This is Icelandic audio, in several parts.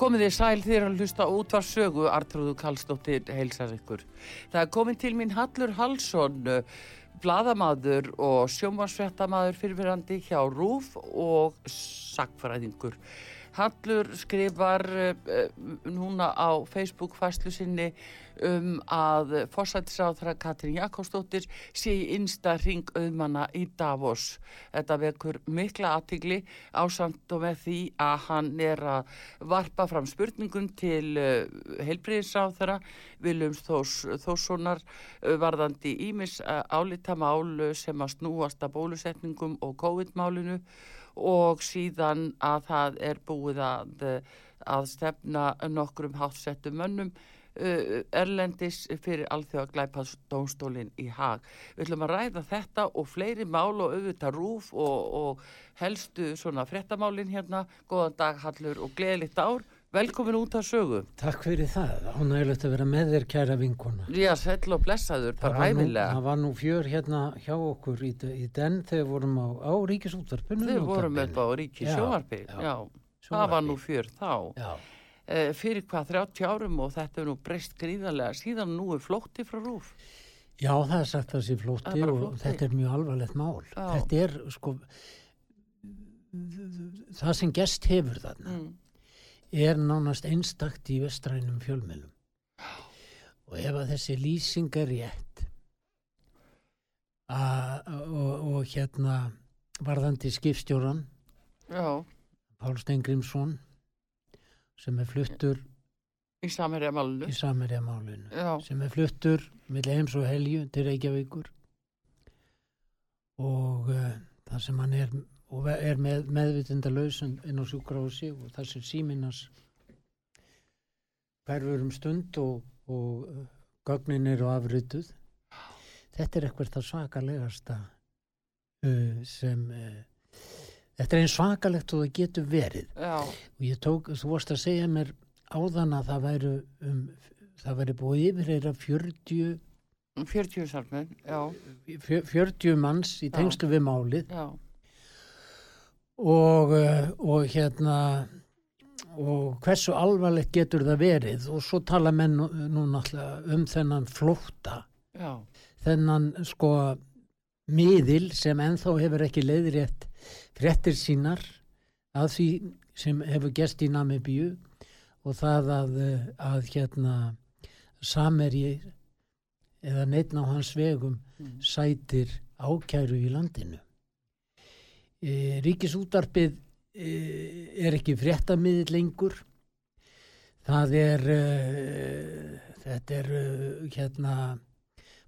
Komið þið sæl þér að hlusta út var sögu, Artrúðu Kallstóttir heilsar ykkur. Það er komin til mín Hallur Hallsson, bladamadur og sjómansvettamadur fyrirverandi hjá Rúf og sakfræðingur. Hallur skrifar uh, núna á Facebook fæslu sinni um að fórsættisáþra Katrín Jakobsdóttir sé í innsta ring auðmanna í Davos. Þetta vekur mikla aðtigli ásamt og með því að hann er að varpa fram spurningum til uh, heilbreyðisáþra Viljums Þós, Þóssonar uh, varðandi Ímis uh, álitamál sem að snúast að bólusetningum og COVID-málinu og síðan að það er búið að, að stefna nokkrum hátsettum mönnum erlendis fyrir alþjóða glæpaðsdónstólinn í hag. Við ætlum að ræða þetta og fleiri mál og auðvitað rúf og, og helstu svona frettamálinn hérna. Góðan dag Hallur og gleðilitt ár. Velkomin út að sögu. Takk fyrir það, ánægilegt að vera með þér kæra vinkona. Já, sell og blessaður, bara æfilega. Það var nú fjör hérna hjá okkur í, í den þegar vorum á, á ríkisútvarpinu. Þegar vorum upp á ríkisjóarpi, já, já, já það var nú fjör þá. Já. Eh, fyrir hvað 30 árum og þetta er nú breyst gríðarlega, síðan nú er flótti frá rúf. Já, það er sagt að það sé flótti og flótti. þetta er mjög alvarlegt mál. Já. Þetta er sko, það sem gest hefur þarna. Mm er nánast einstakt í vestrænum fjölmjölum og ef að þessi lýsing er rétt og, og hérna varðandi skipstjóran Pál Stengrimsson sem er fluttur í Samerjamálunu sem er fluttur með heims og helju til Reykjavíkur. Og uh, þar sem hann er og er með, meðvitindalauðs inn á sjúkrási og það sem síminas hverfur um stund og, og uh, gögnin eru afryttuð þetta er eitthvað það svakalegasta uh, sem uh, þetta er einn svakalegt og það getur verið. Já. og ég tók, þú vorst að segja mér áðan að það væri um, það væri búið yfir eða 40 40 sarmin, já. 40 manns í tengslu við málið. Já. Og, eh, og hérna og hversu alvarlegt getur það verið? Og svo tala menn nú náttúrulega um þennan flóta Já. þennan sko miðil sem enþá hefur ekki leiðrétt fréttir sínar að því sem hefur gest í Namibíu og það að, að hérna Sameri eða neittn á hans vegum mm. sætir ákæru í landinu e, ríkisútarpið e, er ekki fréttamiðið lengur það er e, þetta er e, hérna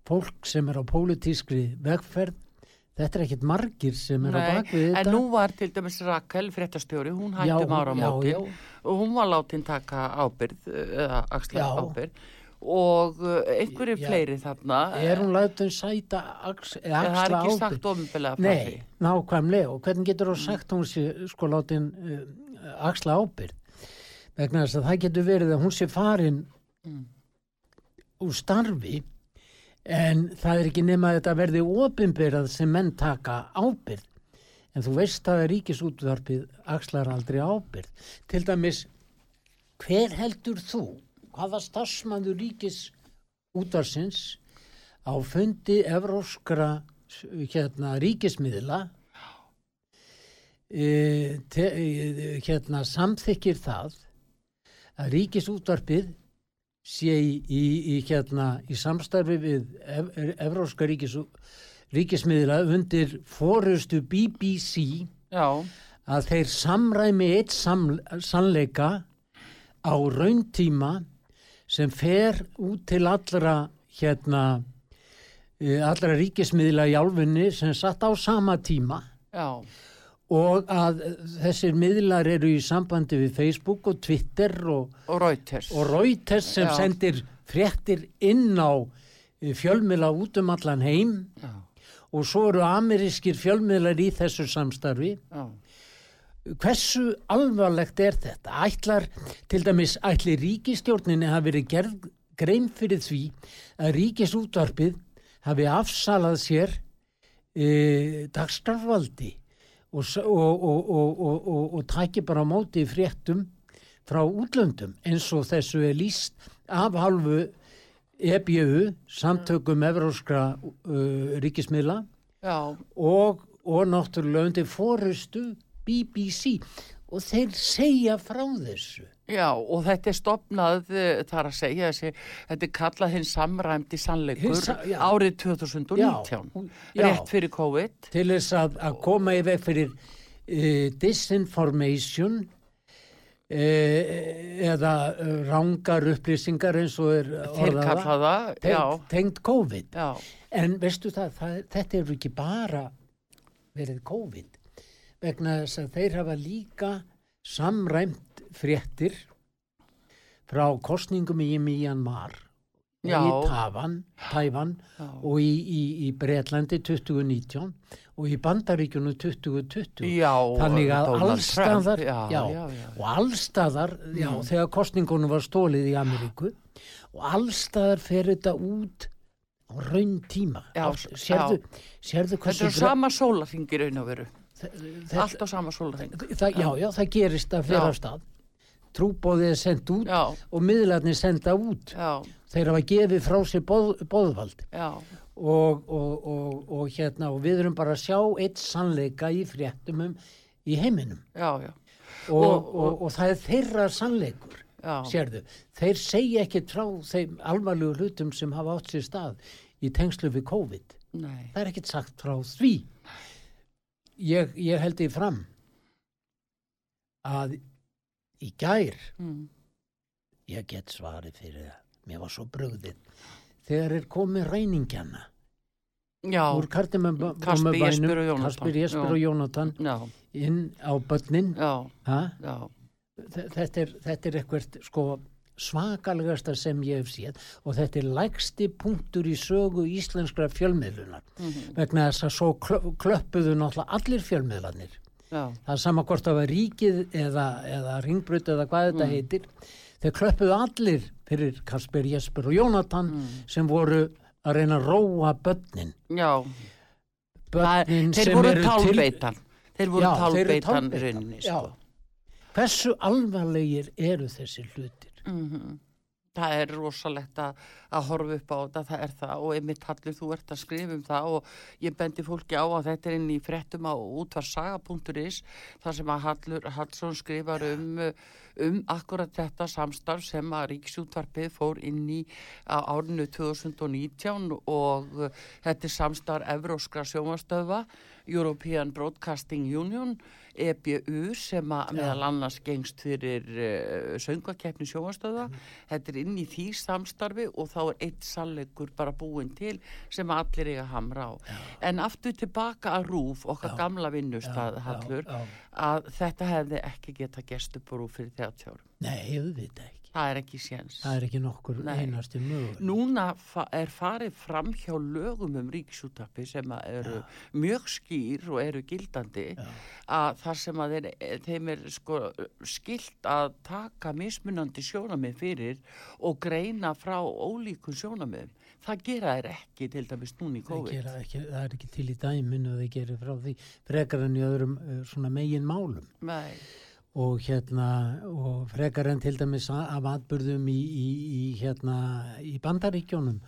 fólk sem er á pólitískri vegferð þetta er ekkert margir sem er Nei, á bakvið þetta. en nú var til dæmis Rakel fréttastjóri hún hættum ára móti og hún var látin taka ábyrð eða axla ábyrð og uh, einhverju fleiri þarna er hún látið að sæta axla ábyrg það er ekki sagt ofinbeglega frá því. nákvæmlega. Og hvernig getur þú sagt hún sé sko látið uh, axla ábyrg vegna þess að það getur verið að hún sé farin mm. úr starfi en það er ekki nema að þetta verði ofinbegrað sem menn taka ábyrg en þú veist að ríkisútvarpið axlar aldrei ábyrg til dæmis hver heldur þú hvaða starfsmanður ríkis útvarsins á fundi evróskra hérna, ríkismiðla e, te, e, hérna, samþykir það að ríkisútvarpið sé í, í, í hérna í samstarfi við ev, Evróska ríkis, ríkismiðla undir fórustu BBC já, að þeir samræmi eitt sam, sannleika á rauntíma sem fer út til allra hérna eh, allra ríkismiðla í álfunni sem satt á sama tíma. Já, og að þessir miðlar eru í sambandi við Facebook og Twitter og, og Reuters. og Reuters sem Já. sendir fréttir inn á eh, fjölmiðla út um allan heim Já, og svo eru amerískir fjölmiðlar í þessu samstarfi já, hversu alvarlegt er þetta? Ætlar, til dæmis, ætli ríkistjórninni hafi verið gerð grein fyrir því að ríkisútvarpið hafi afsalað sér e, dagstarfvaldi og, og, og, og, og, og, og taki bara móti fréttum frá útlöndum eins og þessu er líst af halvu EBU, samtökum evróskra uh, ríkismiðla. Já, og, og náttúrulega undir fórustu BBC og þeir segja frá þessu. já, og þetta er stopnað, eh, það er að segja þessi, þetta er kallað hinn samræmdi sannleikur sa- já. árið 2019, já. rétt fyrir COVID. Til þess að, að koma í veg fyrir uh, disinformation uh, eða rángar upplýsingar eins og er orðaða, tengt, tengt COVID. já, En veistu það, það, þetta hefur ekki bara verið COVID vegna þess að þeir hafa líka samræmt fréttir frá kostningum í Myanmar Já. í Tavan, Tævan og í, í, í Breitlandi 2019 og í Bandaríkjunu 2020 já, þannig að allstaðar já, og allstaðar já, þegar kostningunum var stólið í Ameríku og allstaðar fer þetta út á raun tíma. Já, sérðu, sérðu Þetta er sama sólarhing í raun og veru, allt á sama sólarhing. það, já, já, það gerist að fyrir af stað. Trúbóðið er sendt út Já, og miðlarnir senda út. Já, þeir hafa gefið frá sér boð, boðvald. Og, og, og, og hérna og við erum bara að sjá eitt sannleika í fréttum um í heiminum. Og, Og- og, og, það er þeirra sannleikur sérðu, þeir segja ekki frá þeim alvarlegu hlutum sem hafa átt sér stað í tengslu við COVID. Nei, það er ekkert sagt frá því ég, ég held því fram að í gær mm. ég get svarið fyrir það. Mér var svo brugðið. Þegar er komið reyningjana já, úr kartumum Kasper, Jesper og Jónatan. Kasper, Jesper og Jónatan inn á börnin. Þetta er, þetta er eitthvað sko svakalegasta sem ég hef séð og þetta er lægsti punktur í sögu íslenskra fjölmiðlunar. Mhm, vegna þess að svo klö- klöppuðu náttúrulega allir fjölmiðlanir já, það er sama hvort það var ríkið eða, eða ringbrut eða hvað þetta Mm. heitir. Þeir klöppuðu allir fyrir Kasper, Jesper og Jónatan mm. sem voru að reyna að róa börnin. Já, börnin þeir sem voru eru til tálbeitan, þeir voru Já, þeir eru tálbeitan tálbeitan, sko. hversu alvarlegir eru þessi hlutir Mm Það er rosalegt að, að horfa upp á þetta, það er það. Og einmitt Hallur þú ert að skrifa um það og ég bendi fólki á að þetta er inn í fréttum á útvarsaga.is þar sem að Hallur Hallsson skrifar um, um akkurat þetta samstarf sem að Ríksútvarpið fór inn í árinu 2019 og þetta er samstarf Evróskra sjómastöfa European Broadcasting Union EBU sem að meðal annars gengst fyrir uh, söngakeppni sjómastöða þetta er inn í því samstarfi og þá er eitt sannleikur bara búin til sem allir eiga hamra á. En aftur tilbaka að rúf okkar Já. gamla vinnustað Hallur já, að þetta hefði ekki geta gest upp á rúf fyrir 30 árum. Nei, auðvitað ekki. Það er ekki séns Það er ekki nokkur Nei. einasti möguleg. Núna fa er farið fram hjá lögum um ríkisútarpi sem að eru mjög skýr og eru gildandi Já. að þar sem að þeir, þeim er sko skilt að taka mismunandi sjónamið fyrir og greina frá ólíkun sjónamiðum. Það gera þeir ekki til dæmis núna í COVID. gera ekki, það er ekki til í dæminu að þeir gerir frá því frekar en í öðrum uh, svona megin málum Nei, og hérna og frekar en til dæmis af atbyrðum í, í, í hérna í bandaríkjónum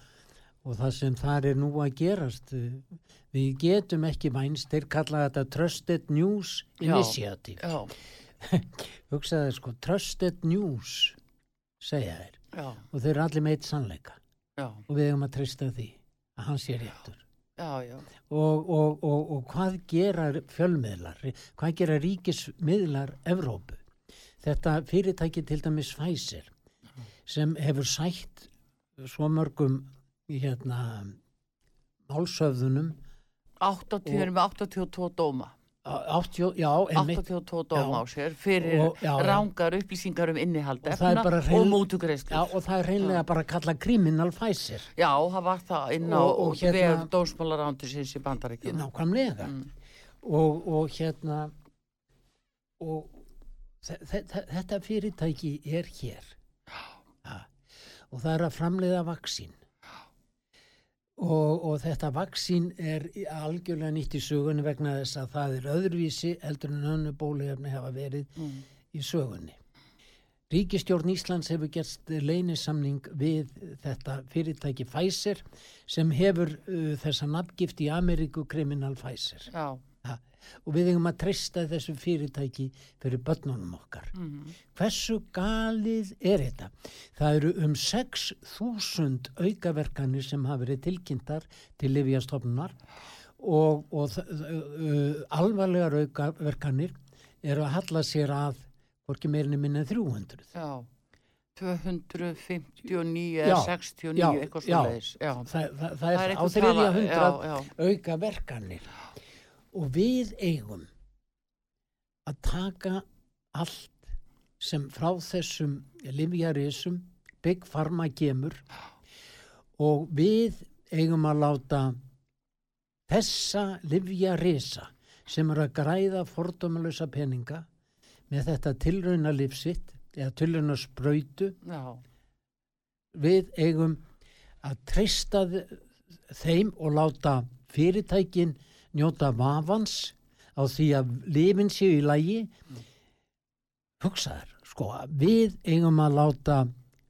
og það sem þar er nú að gerast uh, við getum ekki vænst þeir kalla þetta Trusted News. Initiative. já, hugsaði sko Trusted News segja þeir. Já, og þeir eru allir meitt sannleika. Já, og við eigum að treysta því að hann sé réttur já, já, og, og, og, og hvað gera fjölmiðlar, hvað gera ríkismiðlar Evrópu? Þetta fyrirtæki til dæmis Pfizer sem hefur sætt svo mörgum hérna málsöfðunum 80, þeir eru með 82 dóma 80, já, einmitt 82 dóma Já. á sér fyrir Og- já, já. rángar upplýsingar um innihald Og efna og mútugreislu já, og það er reynlega bara að kalla criminal Pfizer Já, það var það inn á Og- og hérna- vef dómsmálarándisins í bandaríkjum. nákvæmlega Mm. og, og hérna og þe þe þe- þetta fyrirtæki er hér ja. og það er að framleiða vaksín og, og þetta vaksín er algjörlega nýtt í sögunni vegna þess að það er öðruvísi heldur en önnu bóluefni hafa verið Mm. í sögunni. Ríkistjórn Íslands hefur gert leynisamning við þetta fyrirtæki Pfizer sem hefur uh, þessa nafngift í Ameríku Criminal Pfizer. Já, ha. og við eigum að treysta þessu fyrirtæki fyrir börnunum okkar. mm. Hversu galið er þetta? Það eru um 6.000 aukaverkanir sem hafa verið tilkynntar til Livjastofnunar og, og uh, alvarlegar aukaverkanir eru að halla sér að hvorki meirinni minna en 300. já. 259 Já, eða 69, já, eitthvað svo leiðis. Já, Það, það, það er, á eitthvað þriðja tala- hundrað Já, aukaverkanir og við eigum að taka allt sem frá þessum livjarisum Big Pharma kemur. Og við eigum að láta þessa livjarisa sem eru að græða fordómalösa peninga með þetta tilrauna lifsitt eða tilrauna sprautu já, við eigum að treysta þe- þeim og láta fyrirtækin njóta vafans á því að lifin séu í lægi hugsaður sko við eigum að láta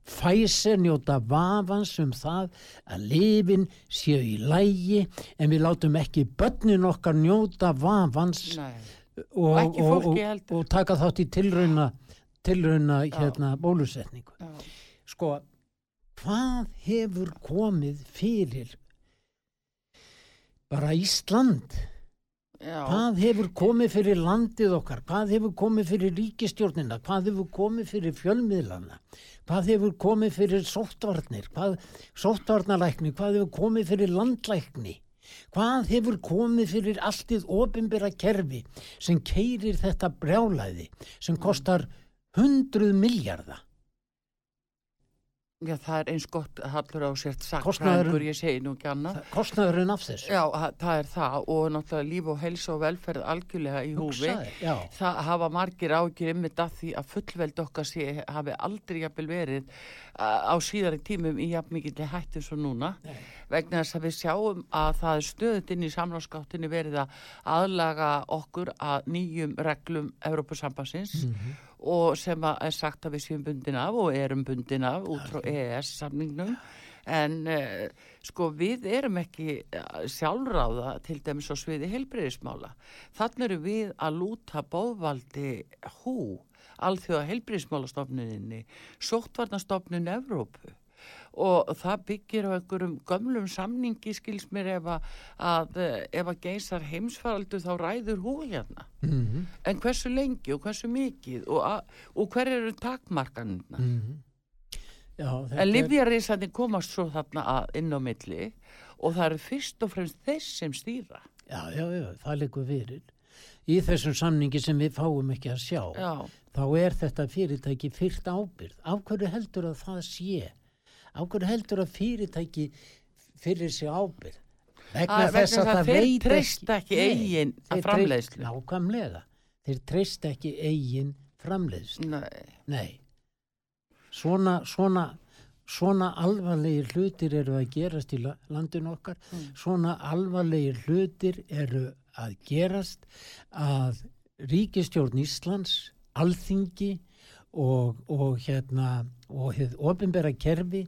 Pfizer njóta vafans um það að lifin séu í lægi en við látum ekki börnin okkar njóta vafans og, og, og, og taka þátt í tilrauna tilrauna hérna bólusetningu. Já, sko, hvað hefur komið fyrir bara Ísland. Já, hvað hefur komið fyrir landið okkar? Hvað hefur komið fyrir ríkistjórnina hvað hefur komið fyrir fjölmiðlana? Hvað hefur komið fyrir sóttvarnir? Hvað, sóttvarnalækni? Hvað hefur komið fyrir landlækni? Hvað hefur komið fyrir alltið ofinbera kerfi sem keirir þetta brjálæði sem kostar hundruð miljardar já, það er eins gott hallur á sért sakfræðingur, ég segi nú ekki annað. kostnaðurinn af þessu Já, það er það og náttúrulega líf og heilsa og velferð algjörlega í húfi. Hugsaðu, já. Það hafa margir ágjur ymmit að því að fullveld okkar sé hafi aldrei jafnvel verið á síðari tímum í jafn mikill hættu svo núna Nei. vegna þess að við sjáum að það er stöðut inn í samláskáttinni verið að aðlaga okkur að nýjum reglum Evrópusambansins Mhm. Og sem að er sagt að við séum bundin af og erum bundin af út frá EES samningnum en uh, sko við erum ekki uh, sjálfráða til dæmis á sviði heilbreyðismála þannig eru við að lúta bóðvaldi hú alþjóða heilbreyðismálastofnuninni sóttvarnastofnun Evrópu og það byggir á einhverjum gömlum samningi skils mér ef að, að eh, ef að geysar heimsfaraldur þá ræður hú hérna Mhm, en hversu lengi og hversu mikið og, að, og hver eru takmarkanina mhm. Já, þetta en livjarísandi komast svo þarna inn á milli og það eru fyrst og fremst þess sem stýra Já, já, já, það liggur fyrir. Í þessum samningi sem við fáum ekki að sjá, já, þá er þetta fyrirtæki fyrst ábyrð. Af hverju heldur að það sé? Hverju heldur að fyrirtæki fyrir sig ábyrð? Vegna Að- þess að að það þeir veit treysta ekki eigin treyst- framleiðslu. Nákvæmlega. Þeir treyst ekki eigin framleiðslu. nei, Nei. Svona, svona, svona alvarlegir hlutir eru að gerast í la- landinu okkar. Mm. Svona alvarlegir hlutir eru að gerast að ríkistjórn Íslands, alþingi og, og hérna og hefð ofinbera kerfi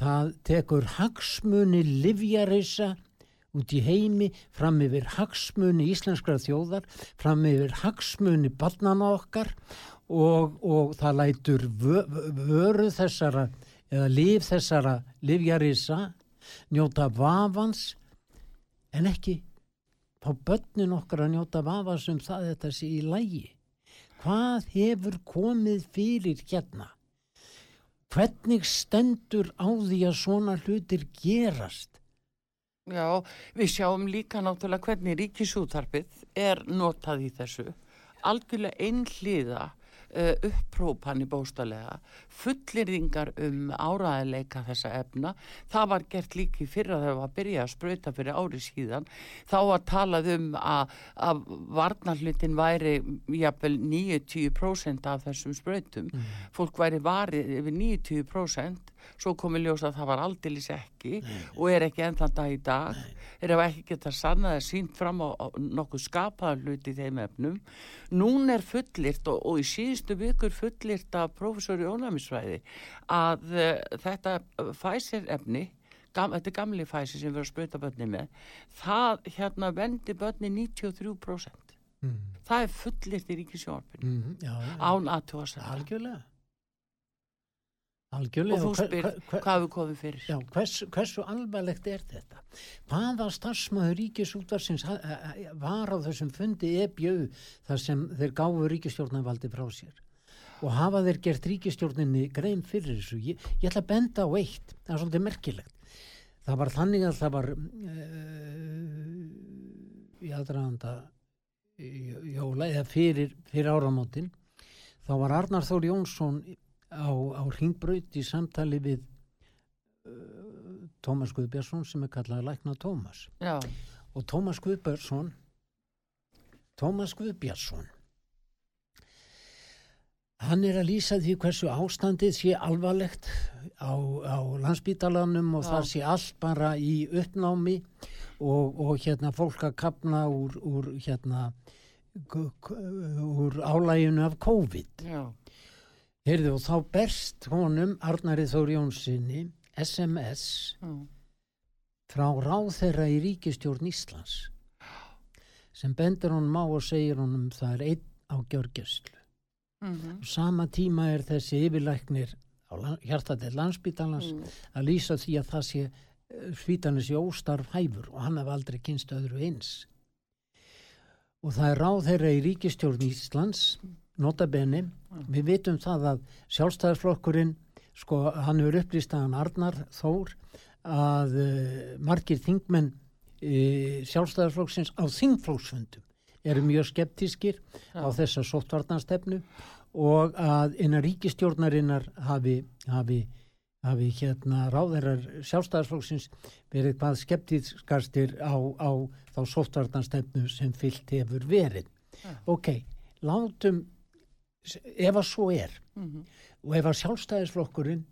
það tekur hagsmuni livjarisa út í heimi fram yfir hagsmuni íslenskra þjóðar fram yfir hagsmuni barnana okkar og, og það lætur vö, vöru þessara eða líf þessara livjarisa njóta vafans en ekki fá börnin okkar að njóta vafans um það þetta sé í lægi hvað hefur komið fyrir hérna hvernig stendur á því að svona hlutir gerast Já, við sjáum líka náttúrulega hvernig ríkisútarpið er notað í þessu. Algjörlega einhliða uh, upprópan í bóstalega, fullirðingar um áraðileika þessa efna. Það var gert líki fyrir að það var að byrja að spröyta fyrir ári síðan. Þá var talað um að, að varnarlutin væri jafnvel 90% af þessum spröytum. Mm. Fólk væri varið yfir 90% svo komi ljós að það var aldeilis ekki nei, og er ekki ennþann dag í dag. Nei. er ef ekki geta sannað að sínt fram á, á nokkuð skapaðar hluti í þeim efnum. Nún er fullirt og, og í síðustu vikur fullirt af profesori ónæmisfræði að uh, þetta fæsir efni gam, þetta er gamli fæsir sem við erum að spöta börni með það hérna vendi börni 93% mm. það er fullirt í ríkisjórnum mm, án aðtjóðast algjörlega Algjörlega, og þú spyr hvað við komum fyrir? Já, hvers, hversu alvarlegt er þetta? Hvaða starfsmæður ríkisútvarsins var á þessum fundi ebjöu þar sem þeir gáfu ríkistjórnarvaldi frá sér? Og hafa þeir gert ríkistjórninni grein fyrir þessu? Ég, ég ætla að benda á eitt það er svolítið merkilegt. Það var þannig að það var uh, í aðræðanda jóla eða fyrir, fyrir áramótin þá var Arnar Þóri Jónsson á, á ringbraut í samtali við uh, Tómas Guðbjörnsson sem er kallað Lækna Tómas Já. og Tómas Guðbjörnsson Tómas Guðbjörnsson hann er að lýsa því hversu ástandið sé alvarlegt á, á landsbítalanum og Já. það sé allt bara í uppnámi og, og hérna fólk að kapna úr, úr hérna úr álæginu af COVID Já Heyrðu og þá berst honum Arnari Þór Jónssoni SMS mm. frá ráð þeirra í ríkistjórn Íslands sem bendur honum á og segir honum það er einn á gjörgjastlu mm -hmm. og sama tíma er þessi yfirlæknir á hjartatið landsbítalans mm. að lýsa því að það sé eh, svítanis í óstarf hæfur og hann hef aldrei kynst öðru eins og það er ráð þeirra í ríkistjórn Íslands notabenni, mm. við vitum það að sjálfstæðarflokkurinn sko hann hefur upplýst að hann Arnar Þór að uh, margir þingmenn uh, sjálfstæðarflokksins á þingflóksfundum eru mjög skeptískir ja. á þessa sóttvartanstefnu og að innan ríkistjórnarinnar hafi, hafi, hafi hérna ráðherrar sjálfstæðarflokksins verið hvað skeptískastir á, á þá sóttvartanstefnu sem fyllt hefur verið. Ja. Ok, látum ef að svo er mm -hmm. og ef að sjálfstæðisflokkurinn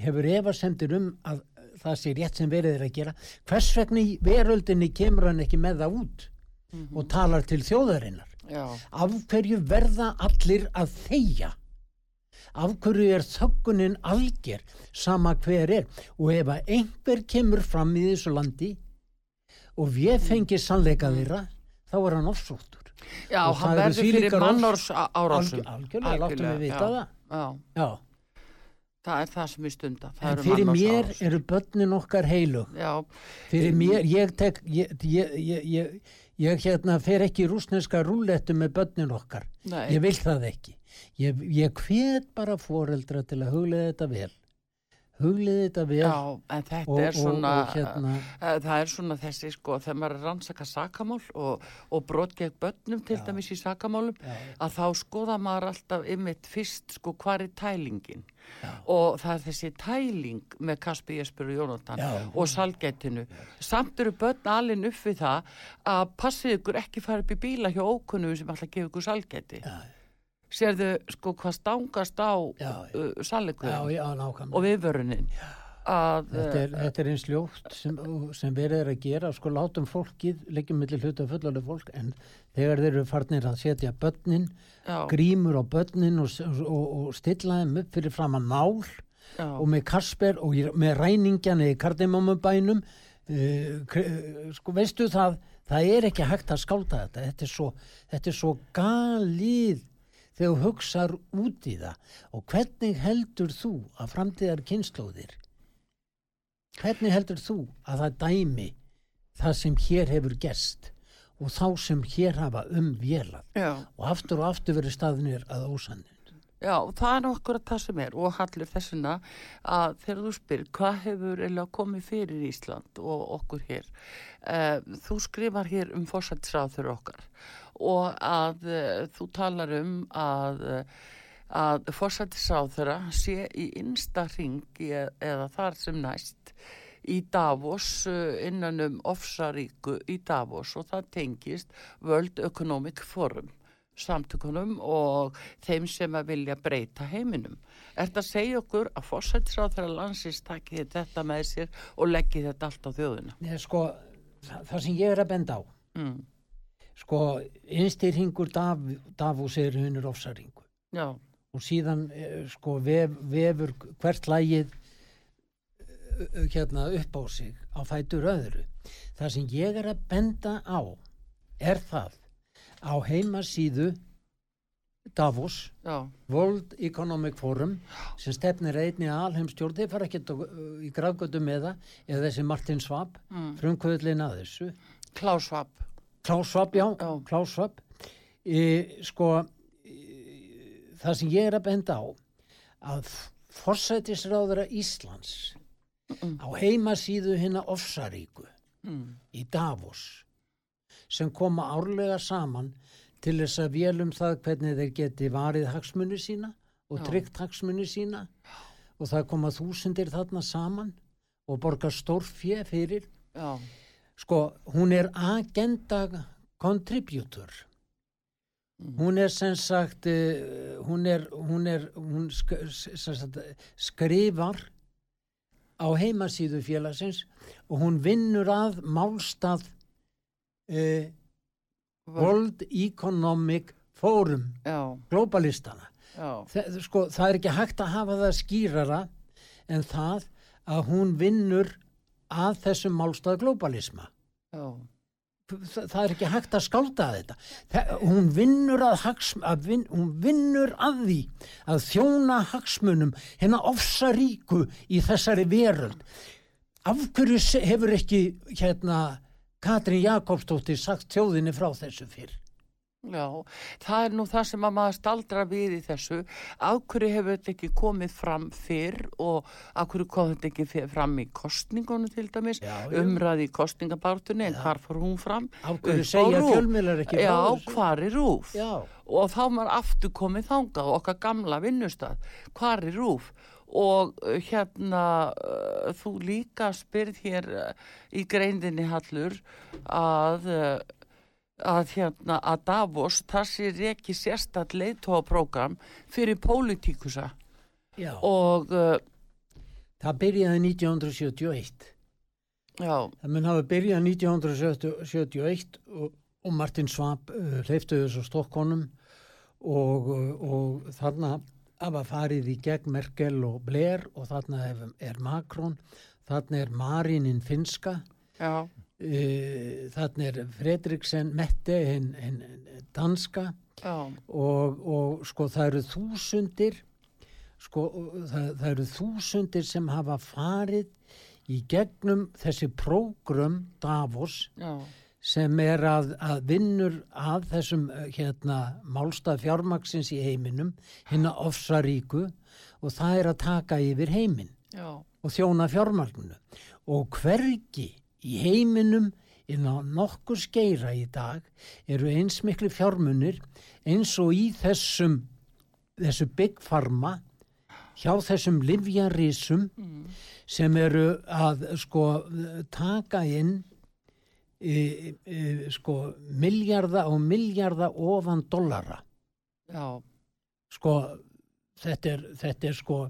hefur efasemtir um að það sé rétt sem verið er að gera hvers vegna í veröldinni kemur hann ekki með það út mm -hmm. og talar til þjóðarinnar Já. af hverju verða allir að þeia af hverju er þöggunin algjör sama hver er og ef að einhver kemur fram í þessu landi og við fengið sannleika þeirra þá er hann ofsóttur Já, og hann verður fyrir mannors árásum. Algjörlega, láttum við vita það. Já. Já. Það er það sem við stunda. Það en fyrir mér árásum. eru börnin okkar heilug. Já. Fyrir mér, ég tek, ég, ég, ég, ég hérna fer ekki rúsneska rúlettu með börnin okkar. Nei. Ég vil það ekki. Ég hvet bara foreldra til að huglega þetta vel hugliði þetta vel Já, en þetta og, er svona og, og hérna, það er svona þessi sko þegar maður rannsaka sakamál og, og brot gegn börnum til já, dæmis í sakamálum já, að þá skoða maður alltaf ymitt fyrst sko hvað er tælingin. Já. og það er þessi tæling með Kaspi Jesper og Jónatan og salgetinu samt eru börn alin upp við það að passið ykkur ekki fara upp í bíla hjá ókunnum sem alltaf gefur ykkur salgeti Já sérðu sko hvað stangast á uh, sannleikurinn og viðvörunin. Að, þetta, er, uh, þetta er eins ljótt sem, sem verður er að gera sko látum fólkið, leggjum millir hluta fullarlega fólk en þegar þeir eru farnir að setja börnin, já. grímur á börnin og, og, og stilla þeim upp fyrir fram að nál já. og með Kasper og með ræningjana í kardimamubænum uh, sko veistu það það er ekki hægt að skálta þetta. Þetta er svo, þetta er svo galið þegar þú hugsar út í það. Og hvernig heldur þú að framtíðar kynnslóðir hvernig heldur þú að það dæmi það sem hér hefur gerst og þá sem hér hafa umvélað og aftur og aftur verið staðnir að ósanninn já, það er nokkur að það sem er og hallir þessuna að þegar þú spyr hvað hefur komið fyrir Ísland og okkur hér? Uh, þú skrifar hér um fórsættisráður okkar og að uh, þú talar um að uh, að fórsættisráðura sé í innsta ringi eða þar sem næst í Davos uh, innan um ofsaríku í Davos og það tengist World Economic Forum samtökunum og þeim sem að vilja breyta heiminum. Er þetta að segja okkur að fórsættisráð þeirra landsins takki þetta með sér og leggji þetta allt á þjóðuna? Nei, sko, það, það sem ég er að benda á Mm. Sko, innstýrhingur Dav, Davos er húnur ofsaringu Já, og síðan eh, sko vef, vefur hvert lægið eh, hérna upp á sig á fætur öðru. Það sem ég er að benda á er það á heimasíðu Davos já, World Economic Forum sem stefnir einni alheimstjórn þeir fara á- í gravgötu með það eða þessi Martin Svab mm. frumkvöðlin að þessu. Klásvap. Klaus Schwab, já, Já. Klaus Schwab e, sko e, það sem ég er að benda á að forsætisráðara Íslands Mm. á heimasíðu hinna ofsaríku Mm. í Davos sem koma árlega saman til þess að vélum það hvernig þeir geti varið hagsmunni sína og tryggt hagsmunni sína og það koma þúsundir þarna saman og borga stórfjö fyrir Já, sko, hún er agenda contributor. Mm. hún er sem sagt uh, hún er hún, er, hún sk sagt, skrifar á heimasíðu félagsins og hún vinnur að málstað uh, World Economic Forum já, globalistana Þe, sko, það er ekki hægt að hafa það skýrara en það að hún vinnur að þessum málstað globalisma já, það, það er ekki hægt að skálda þetta. Það, hún vinnur að, hags, að vin, hún vinnur að því að þjóna hagsmunum hérna ofsaríku í þessari veröld. Af hverju hefur ekki hérna Katrín Jakobsdóttir sagt þjóðinni frá þessu fyrr já. Það er nú það sem að maður staldra við í þessu. Af hverju hefur þetta ekki komið fram fyrr og af hverju kom þetta ekki fram í kostningunum til dæmis? Já, já. Umræði í kostningabártunni, en hvar fór hún fram? af hverju Upp á segja RÚV. fjölmiðlar ekki frá Já, þessu? hvar er rúf? Já, og þá var aftur komið þangað okkar gamla vinnustad hvar er rúf og uh, hérna uh, þú líka spyrð hér uh, í greindinni Hallur að að hérna að Davos það sé ekki sérstætt leiðtóaprógram fyrir pólitíkusa. Já. og uh, það byrjaði 1971 já, Það mun hafa byrjað 1971 og, og Martin Svab uh, hleyftu þessu stokkonum og, uh, og þarna hafa farið í gegn Merkel og Blair og þarna er, Macron, þarna er Marinin Finska, já, uh, þarna er Fredriksen Mette, hinn hin, danska. Og, og sko það eru þúsundir sko það, það eru þúsundir sem hafa farið í gegnum þessi prógrum Davos já, sem er að, að vinnur að þessum eh, hérna málstað fjármaksins í heiminum hinna ofsaríku og það er að taka yfir heiminn já, og þjóna fjármagninu. Og hvergi í heiminum inn á nokkur skeira í dag eru eins miklu fjármunir eins og í þessum þessu Big Pharma hjá þessum livjarísum mm, sem eru að sko taka inn e, e, sko miljarda og miljarda ofan dollara. Já, sko þetta er, þetta er sko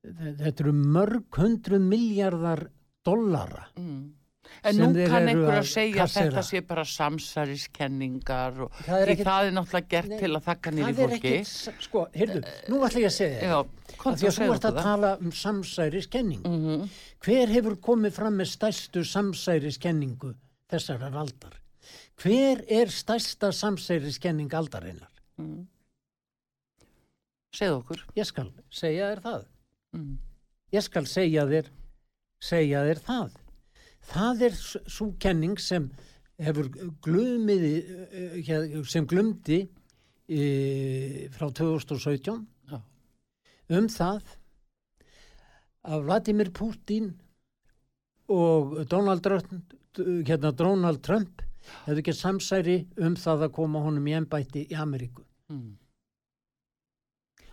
þetta eru mörg hundru miljardar dollara mm. En nú kann einhver að segja að þetta sé bara samsæriskenningar og Það er ekkit- það er náttúrulega gert Nei, til að þakka nýri fólki. ekki, sko, heyrðu, nú ætla ég að segja að því að þú ert að tala um samsæriskenning mm hver hefur komið fram með stærstu samsæriskenningu þessarar aldar hver er stærsta samsæriskenning aldarinnar Mm. segð okkur. Ég skal segja þér það. Mm. Ég skal segja þér, segja þér það. Það er svo kenning sem hefur glumið, eh, hér- sem glumdi e, frá 2017 Já. um það að Vladimir Putin og Donald Trump, hérna Donald Trump hefðu ekki samsæri um það að koma honum í embætti í Ameríku Mm.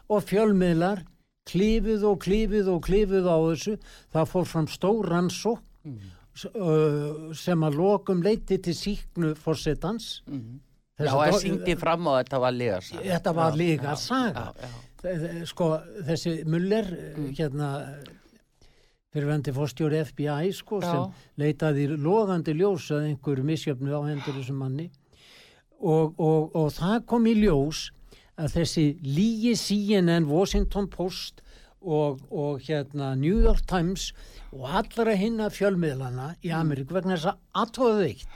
og fjölmiðlar klífuð og klífuð og klífuð á þessu það fór fram stór rannsók Mm. uh, sem að lokum leiti til síknu fórsetans Mm. Já, það syngdi fram og þetta var lega saga. Þetta var líka já, saga. Já, já. Sko þessi Muller mm. hérna fyrirvendi fórstjóri FBI sko sem leitaði loðandi ljós að einhver misjöfnu á hendur þessum manni og, og, og það kom í ljós að þessi lígi CNN, Washington Post og, og hérna New York Times og allra hinna fjölmiðlana í Ameríku vegna þess að aðtóðu eitt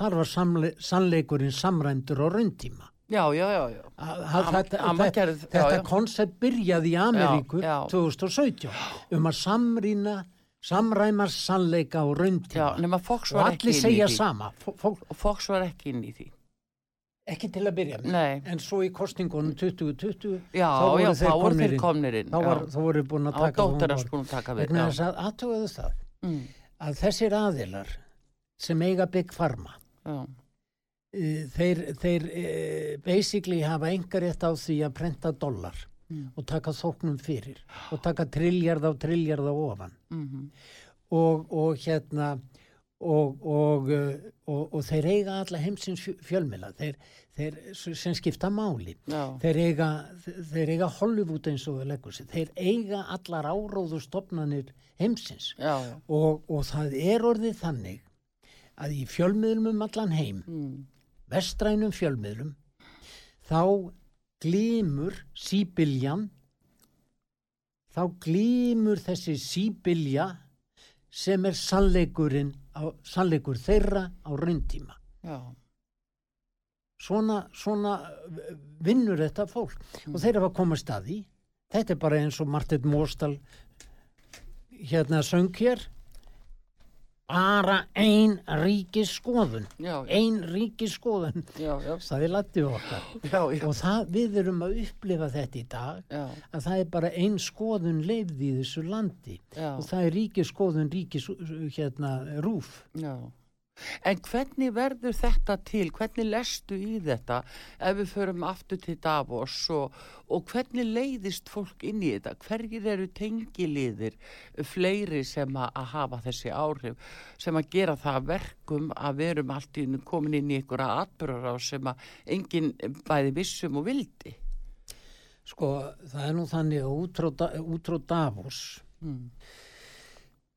þar var samle, sannleikurinn samræmdur á rauntíma Já, já, já, já. Að- að þetta, gerð- þetta já. koncept byrjaði í Ameríku Já, já. 2017 um að samrýna samræma sannleika og Já, rauntíma og allir segja sama Fox var ekki inn í því. Ekki til að byrja með Nei. en svo í kostingunum 2020 Já, þá voru já, þeir komnir inn. komnir inn. þá, var, þá voru búin að taka við. vegna þess að aðtöðu það Mm, að þessir aðilar sem eiga Big Pharma já. eh, þeir, þeir eh, basically hafa engar rétt á því að prenta dólar Mm. og taka þóknum fyrir og taka trilljarð á trilljarð á ofan mhm. og, og hérna og, og, uh, og, og þeir eiga alla heimsins fjö- fjölmiðla þeir, þeir sem skipta máli Já. þeir eiga, þeir eiga Hollywood eins og það leggur sig þeir eiga allar áróðu stopnanir heimsins og, og það er orðið þannig að í fjölmiðlum um allan heim Mm. vestrænum fjölmiðlum þá glímur síbiljan þá glímur þessi síbilja sem er sannleikurinn á, sannleikur þeirra á rauntíma Já. Svona, svona vinnur þetta fólk. Og þeir komast að því. Þetta er bara eins og Martin Móstal hérna söng hér. Bara ein ríkis skoðun Já, já. ein ríkis skoðun Já, það er latið okkar og það, við erum að upplifa þetta í dag að það er bara ein skoðun leifð í þessu landi. Og það er ríkis skoðun ríkis hérna rúf. Já. En hvernig verður þetta til? Hvernig lestu í þetta ef við förum aftur til Davos og, og hvernig leiðist fólk inn í þetta? Hverjir eru tengiliðir fleiri sem að, að hafa þessi áhrif sem að gera það að verkum að við erum allt í komin inn í einhverja atbyrjar á sem að enginn bæði vissum og vildi? sko það er nú þannig að út frá Da- út frá Davos Mm.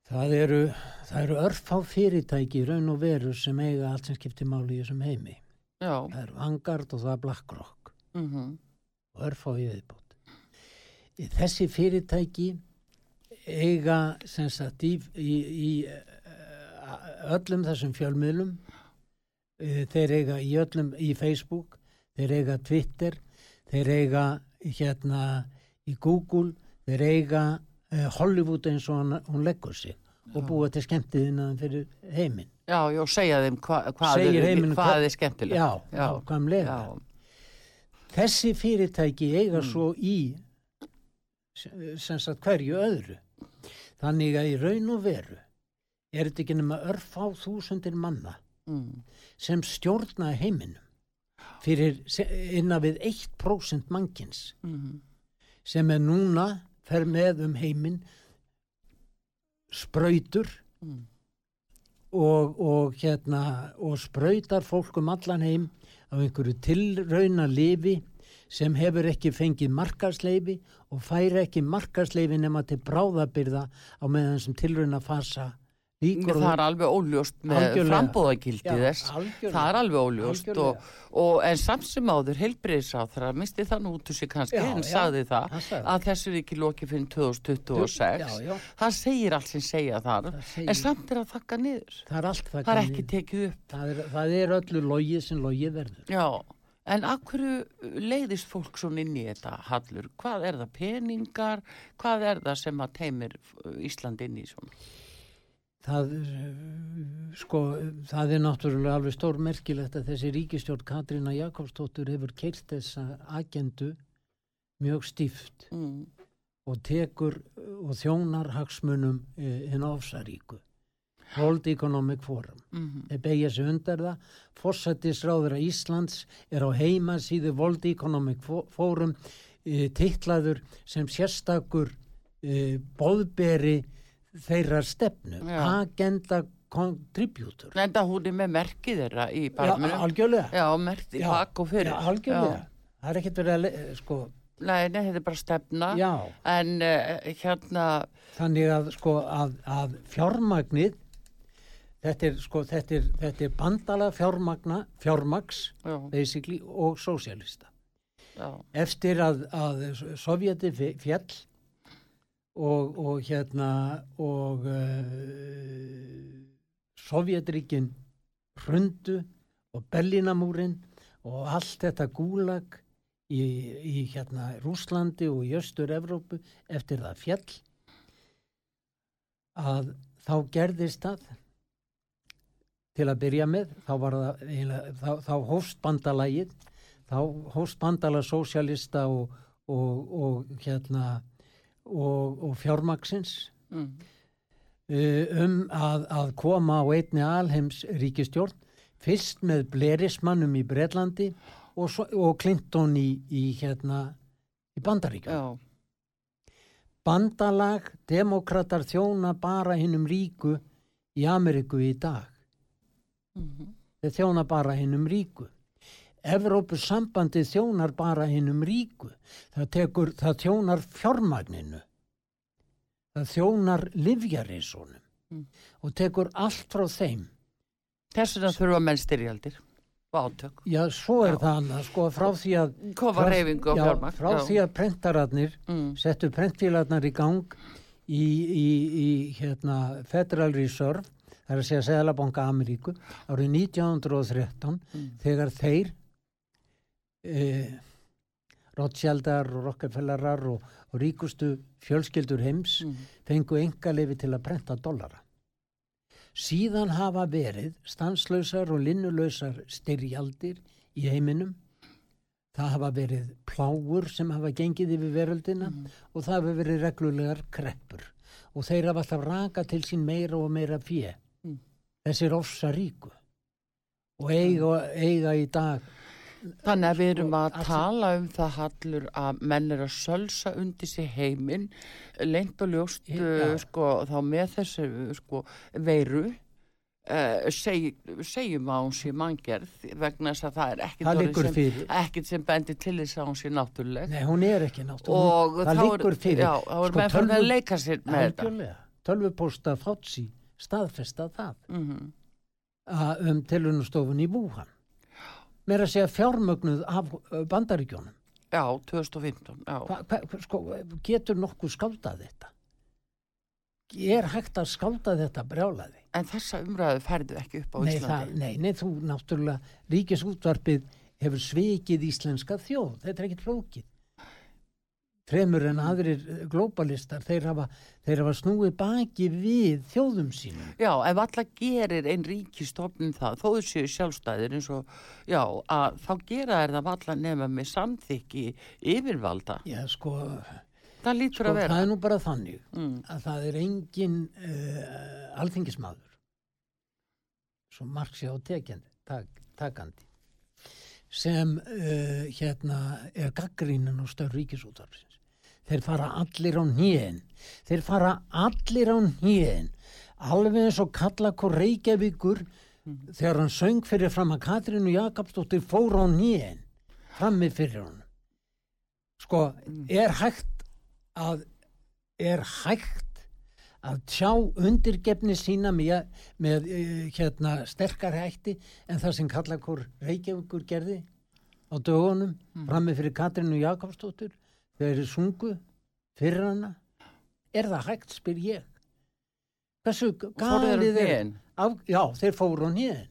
Það eru, það eru örfá fyrirtæki raun og veru sem eiga allt sem skiptir máli í þessum heimi. Já. það eru Vanguard og það er BlackRock. Mm og örfá í viðbót. Þessi fyrirtæki eiga sem sagt í, í, í eh, öllum þessum fjölmiðlum. Eh, þeir eiga í öllum í Facebook, þeir eiga Twitter, þeir eiga hérna í Google, þeir eiga Hollywood eins og hún, hún leggur sig og búa til skemmtiðinaðan fyrir heiminn. Já, já, segja þeim hva, hvað, Segir er, hvað hvað- er skemmtilegt. Já, já, nákvæmlega. já, Þessi fyrirtæki eiga Mm. svo í sem sagt hverju öðru. Þannig að í raun og veru er þetta ekki nema örfá þúsundir manna mm, sem stjórna heiminum fyrir innan við 1% mannkins mm, sem er núna fer með um heiminn sprautur mm, og, og hérna og sprautar fólk um allan heim á einhverju tilrauna lifi sem hefur ekki fengið markarsleifi og færi ekki markarsleifi nema til bráðabyrða á meðan sem tilrauna fasa líkur það er alveg óljóst með frambóðagildi Já, þess. Það er alveg óljóst og, og en samt sem áður heilbreyðsáþra misti það nú út úr sig kannski Já, en já, sagði það hann sagði að þessu er ekki lokið fyrir 2026 Já, já. það segir allt sem segja þar Það en samt er að þakka niður. Það er allt það, það er ekki tekið upp. Það er, það er öllu logið sem logið verður. Já, En hverju leiðist fólk svo inn í þetta hallur? Hvað er það peningar? Hvað er það sem að teimir Ísland inn í svona? Það, eh, sko, það er náttúrulega alveg stór merkilegt að þessi ríkistjórn Katrína Jakobsdóttur hefur keirt þessa agendu mjög stíft Mm. og tekur og þjónar hagsmunum hinn ofsaríku. World Economic Forum. Mm -hmm. Þeir beigja sig undir það. Fossatisráður að Íslands er á heima síðu World Economic Forum e, tillaður sem sérstakur e, boðberi þeirra stefnu. Já. Agenda Contributor. Enda hún er með merkið þeirra í barminum. Já, algjörlega. Já, merkið bak og fyrir. Já, algjörlega. Það er ekkert verið að, sko... Nei, nei, þetta er bara stefna. Já. En uh, hérna... Þannig að, sko, að, að fjármagnið Þetta er, sko, þetta er, þetta er bandala fjármagna, fjármags, Já. basically, og sósjálista. Já. Eftir að, að Sovjeti fjall og, og hérna, og uh, Sovjetríkin hrundu og Berlínamúrin og allt þetta gúlag í, í hérna Rúslandi og í Östur-Evrópu eftir það fjall að þá gerðist það. Til að byrja með þá, þá, þá hófst bandalagið þá hófst bandala sósjalista og, og, og hérna og, og fjármaksins Mm. um að, að koma á einni alheims ríkistjórn fyrst með Blerismannum í Breitlandi og, svo, og Clinton í, í hérna í Bandaríkjum Já. bandalag demokrater þjóna bara hinnum ríku í Ameriku í dag Mm -hmm. þeir þjóna bara hinnum ríku Evrópus sambandi þjónar bara hinnum ríku það, tekur, það þjónar fjármagninu það þjónar livjarísónum Mm. og tekur allt frá þeim Þess vegna þurfa menn styrjaldir og átök. já, svo er Já. það annað sko, frá því að Kofa reyfingu og já, fjármagn. frá því að prentararnir Mm. settu prentfélagarnar í gang í, í, í hérna, Federal Reserve það er að segja Seðlabanka Ameríku árið 1913 Mm. þegar þeir e, Rothschildar og Rockefellerar og, og ríkustu fjölskyldur heims Mm. fengu engaleifi til að prenta dollara. Síðan hafa verið stanslausar og linnulausar styrjaldir í heiminum. Það hafa verið pláur sem hafa gengið yfir veröldina Mm. og það hafa verið reglulegar kreppur. Og þeir hafa alltaf raka til sín meira og meira fjö. Mm. Þessir ofsa ríku. Og eiga, eiga í dag Þannig að við erum Sko, að tala um það hallur að menn er að sölsa undir sig heiminn, lengt og ljóst uh, sko, þá með þessu sko, veiru, uh, seg, segjum að hún sé manngerð vegna þess að það er ekkert sem, sem bendir til þess að hún sé náttúruleg. Nei, hún er ekki náttúrulega. Og það liggur fyrir. já, þá er Sko, menn fyrir að leika sér með þetta. Tölvupósta Fátsi staðfesta það Mm að, um tilunustofun í Wuhan. Meira að segja fjármögnuð af bandaríkjónum. Já, 2015, já. Hva, hva, sko, getur nokkuð skáldað þetta? Er hægt að skálda þetta brjálaði? En þessa umræðu færðu ekki upp á Nei, Íslandi. það, nei, nei, þú náttúrulega, ríkisútvarpið hefur svikið íslenska þjóð. Þetta er ekkit flókið. Fremur en aðrir eh, glóbalistar, þeir hafa, þeir hafa snúið baki við þjóðum sínum. Já, ef alla gerir einn ríkistofnum það, þó þau séu sjálfstæðir eins og, já, að þá gera er það alla nema með samþykki yfirvalda. Já, sko, Það lítur sko að vera. það er nú bara þannig Mm. að það er engin uh, alþingismadur svo marg sé á tekjandi, tak, takandi sem uh, hérna er gaggrínan á stöð ríkisútvarpsins þeir fara allir á nýjen þeir fara allir á nýjen alveg eins og kalla hvort Reykjavíkur þegar hann söng fyrir fram að Katrínu Jakobsdóttir fór á nýjen frammi fyrir hann sko, er hægt að er hægt að tjá undirgefni sína með, með uh, hérna, sterkar hætti en það sem kalla hvort Reykjavíkur gerði á dögunum frammi fyrir Katrínu Jakobsdóttur þegar þeir sungu fyrir hana er það hægt, spyr ég hversu á galið er? Af, já, þeir fóru á nýðin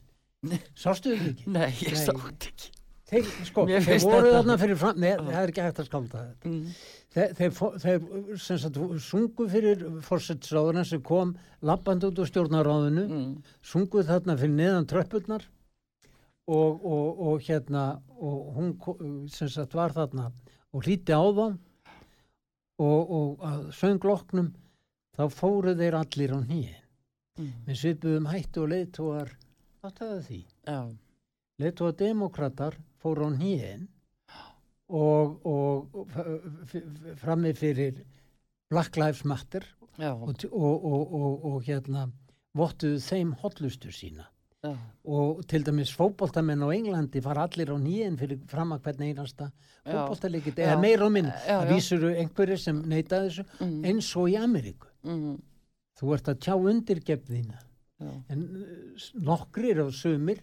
sástu þau ekki? Nei, ég sátt ekki. þeir, sko, þeir voru þarna fyrir fram, nei, það er ekki hægt að skálda þetta. Mm. Þeir, þeir, þeir sem sagt, sungu fyrir fórsettsráðuna sem kom lappandi út úr stjórnaráðinu, Mm. sungu þarna fyrir neðan tröppurnar og, og, og hérna, og hún sem sagt var þarna og hlíti á þá og, og að söngloknum þá fóru þeir allir á nýjinn. Mm. Við svipuðum hættu og leiðtóar, áttaðu því. Já. Leiðtóa demokrater fóru á nýjinn og, og, frammi fyrir Black Lives Matter Já. og, og, og, og, og hérna vottuðu þeim hotlustu sína Já. og til dæmis fótboltamenn á Englandi fara allir á nýjinn fyrir fram að hvern einasta Já. eða meira og minn Já, að já. vísuru einhverjir sem neyta þessu Mm. eins og í Ameríku Mm. þú ert að tjá undirgefðina Já. en nokkrir og sumir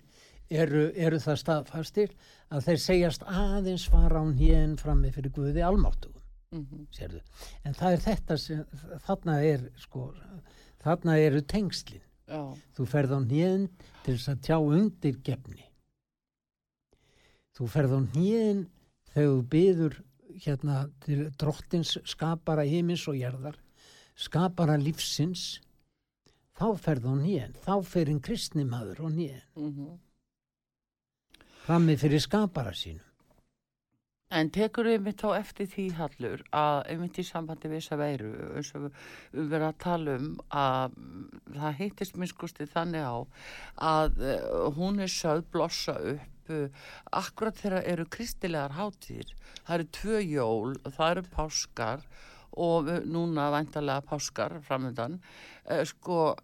eru, eru það staðfastir að þeir segjast aðeins fara án hérn frammi fyrir Guði almáttugum Mhm. sérðu. en það er þetta sem þarna er sko, þarna eru tengslin Já. þú ferð á hnén til þess að tjá undirgefni þú ferð á hnén þegar þú byður hérna til drottins skapara himins og jarðar skapara lífsins. Þá ferð á hnén þá fer einn kristni maður á hnén Mhm. frammi fyrir skapara sínum En tekur einmitt þá eftir því hallur að einmitt í sambandi við þessa veiru eins og við- við verðum að tala um að það heitist minnskusti þannig á að uh, hún er sögð blossa upp uh, akkurat þegar eru kristilegar hátíðir. Það eru tvö jól, það eru páskar og við- núna væntalega páskar framöndan. Sko,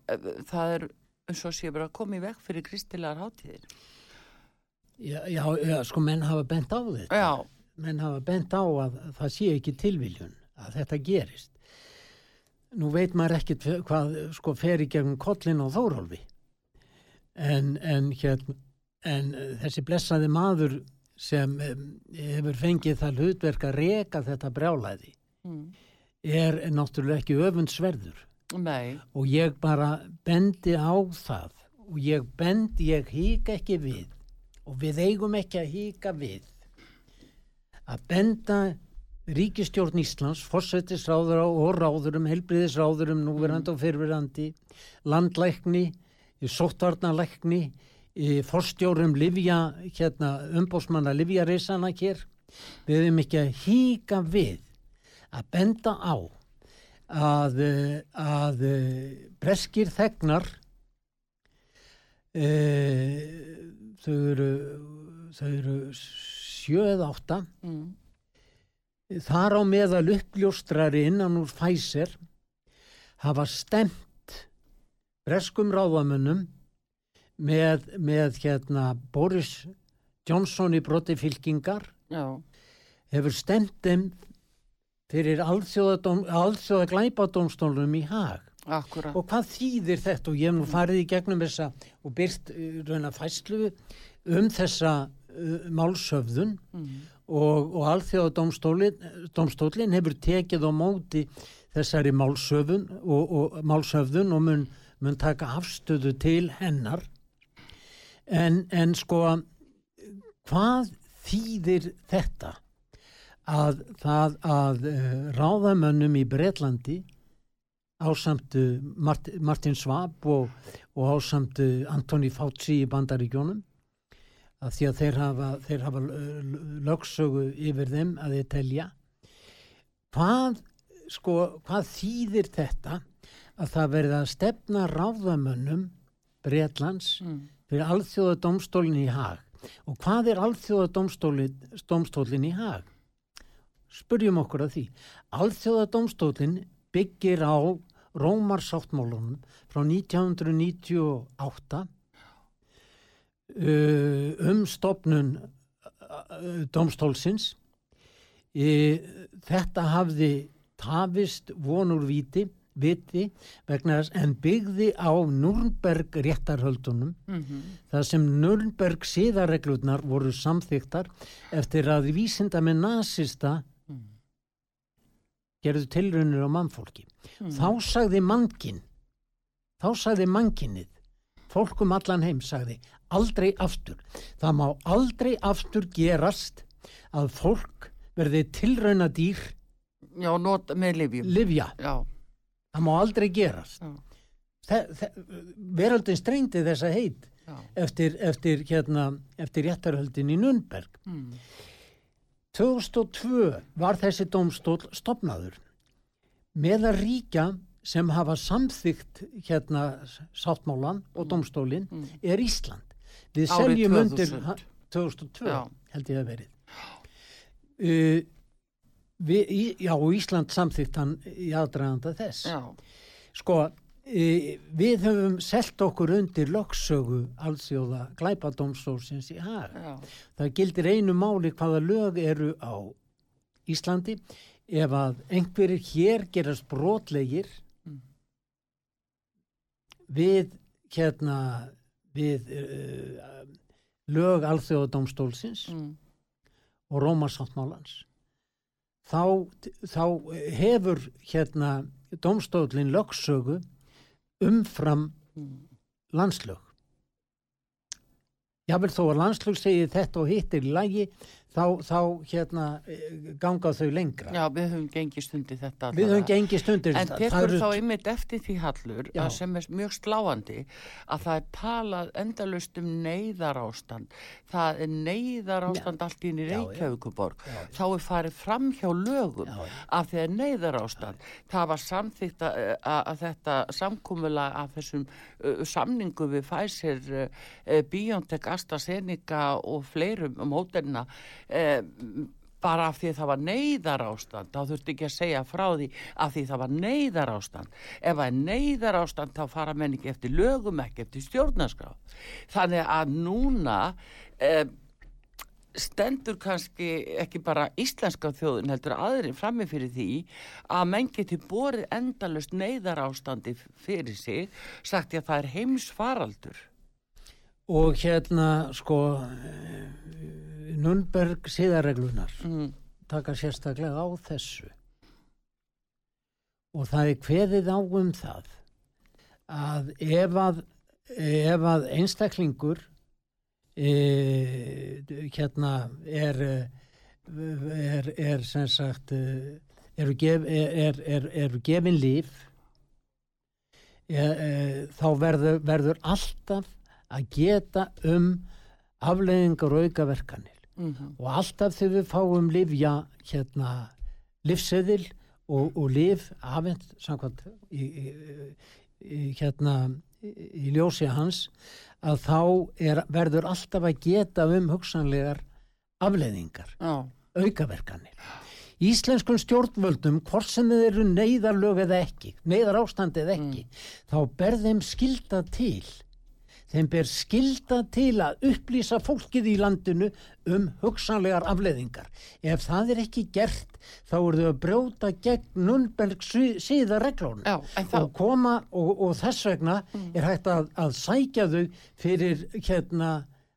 það er eins og sé bara að í veg fyrir kristilegar hátíðir. já, já, já, sko menn hafa bent á þetta Já, menn hafa bent á að það sé ekki tilviljun að þetta gerist. Nú veit maður ekkit hvað sko fer í gegnum kollin á Þórólfi. En, en hérna en þessi blessaði maður sem hefur fengið það hlutverk að reka þetta brjálæði mm. er náttúrulega ekki öfundsverður. Nei, og ég bara bendi á það. Og ég bendi, ég híka ekki við. Og við eigum ekki að híka við að benda ríkistjórn Íslands, fórsetisráður og ráðurum, helbriðisráðurum núverandi og fyrverandi landlækni, sóttvarnalækni forstjórum Livja hérna, umbósmanna Livjareysana hér. Við hefum ekki að híka við að benda á að, eh, að eh, breskir þegnar e, þau eru þau eru sjö eða átta. Mm. þar á meðal uppljóstrari innan úr Pfizer hafa stemt breskum ráðamönnum með, með hérna Boris Johnson í broti fylkingar. Já, hefur stemt þeim fyrir alþjóða glæpadómstólunum í hag akkurat. og hvað þýðir þetta? Og ég hef nú farið í gegnum þessa og byrt uh, fæslu um þessa uh, málsöfðun Mm. og, og alþjóðadómstólin hefur tekið á móti þessari málsöfun og, og málsöfðun og mun, mun taka afstöðu til hennar en, en sko hvað þýðir þetta að það að uh, ráðamönnum í Bretlandi ásamt uh, Mart, Martin Svab og, og ásamt uh, Antoni Fauci í bandaríkjónum að því að þeir hafa, þeir hafa lögsögu yfir þeim að þeir telja. Hvað sko, hvað þýðir þetta? Að það verða að stefna ráðamönnum Bretlands Mm. fyrir alþjóða domstólinn í hag og hvað er alþjóða domstólinn í hag spurjum okkur að því. Alþjóða domstólinn byggir á Rómarsáttmálunum frá 1998 uh, um stopnun uh, domstólsins uh, þetta hafði tafist vonur viti vegna þess en byggði á Nürnberg réttarhöldunum Mm þar sem Nürnberg síðarreglurnar voru samþyktar eftir að vísindamenn nazista Mm. gerðu tilraunir á mannfólki. Mm. Þá sagði mannkinn, þá sagði mannkinnið, fólk um allan heim sagði aldrei aftur. Það má aldrei aftur gerast að fólk verði tilrauna dýr Já, not, með livjum. livja. Já, Það má aldrei gerast. Veröldin streyndi þessa heit já. eftir, eftir, hérna, eftir réttarhöldin í Nürnberg. Mm. 2002 var þessi dómstól stopnaður meðal ríkja sem hafa samþygt hérna sáttmálan og dómstólin Mm. er Ísland. Við seljum 2000. undir ha, 2002 Já. held ég að verið. Uh, við, í, já, Ísland samþygt hann í aðdraganda þess. Já, Sko, e, við höfum selt okkur undir lögsögu alþjóða glæpadómstólsins í já, Það gildir einu máli hvaða lög eru á Íslandi ef að einhverjir hér gerast brotlegir Mm. við hérna við uh, lög alþjóðadómstólsins mm. og Rómarsáttmálans þá, þá hefur hérna dómstólinn lögsögu umfram Mm. landslög. Jável þó að landslög segi þetta og hitt er í lagi, þá, þá hérna eh, ganga þau lengra. já, við höfum gengið stundi þetta. Við höfum allavega. gengist undir En tekur eru- þá einmitt eftir því hallur að sem er mjög sláandi að það er talað endalust um neyðarástand. Það er neyðarástand allt inn í. Reykjavíkuborg. Já, já. Þá er farið fram hjá lögum Já, að því er neyðarástand. Það var samþýtt að, að, að þetta samkúmula af þessum uh, samningu við Pfizer, uh, BioNTech, AstraZeneca og fleirum um hótelina uh, bara af því að það var neyðarástand þá þurfti ekki að segja frá því af því það var neyðarástand. Ef það er neyðarástand þá fara menn ekki eftir lögum ekki eftir stjórnarskrá. Þannig að núna eh, stendur kannski ekki bara íslenska þjóðin heldur aðrir frammi fyrir því að menn geti borið endalust neyðarástandi fyrir sig sagt ég að það er heimsfaraldur Og hérna, sko, Nürnberg síðarreglunar mm. taka sérstaklega á þessu. Og það er kveðið á um það að ef að, ef að einstaklingur e, hérna er, er, er sem sagt, eru, gef, er, er, gefin líf e, e, þá verður, verður alltaf að geta um afleiðingar og aukaverkanir Mm -hmm. og alltaf þegar við fáum livja hérna livseðil og, og liv afhend samkvæmt í, í, í, hérna í, ljósi hans að þá er, verður alltaf að geta um hugsanlegar afleiðingar, Já, aukaverkanir. Íslenskum stjórnvöldum, hvort sem þeir eru neyðarlög eða ekki, neyðar ástand eða ekki, þá ber þeim skilda til. Þeim ber skilda til að upplýsa fólkið í landinu um hugsanlegar afleiðingar. Ef það er ekki gert, þá eru þau að brjóta gegn Nürnberg síða reglónu já, en þá og koma og, og þess vegna er hægt að, að sækja þau fyrir hérna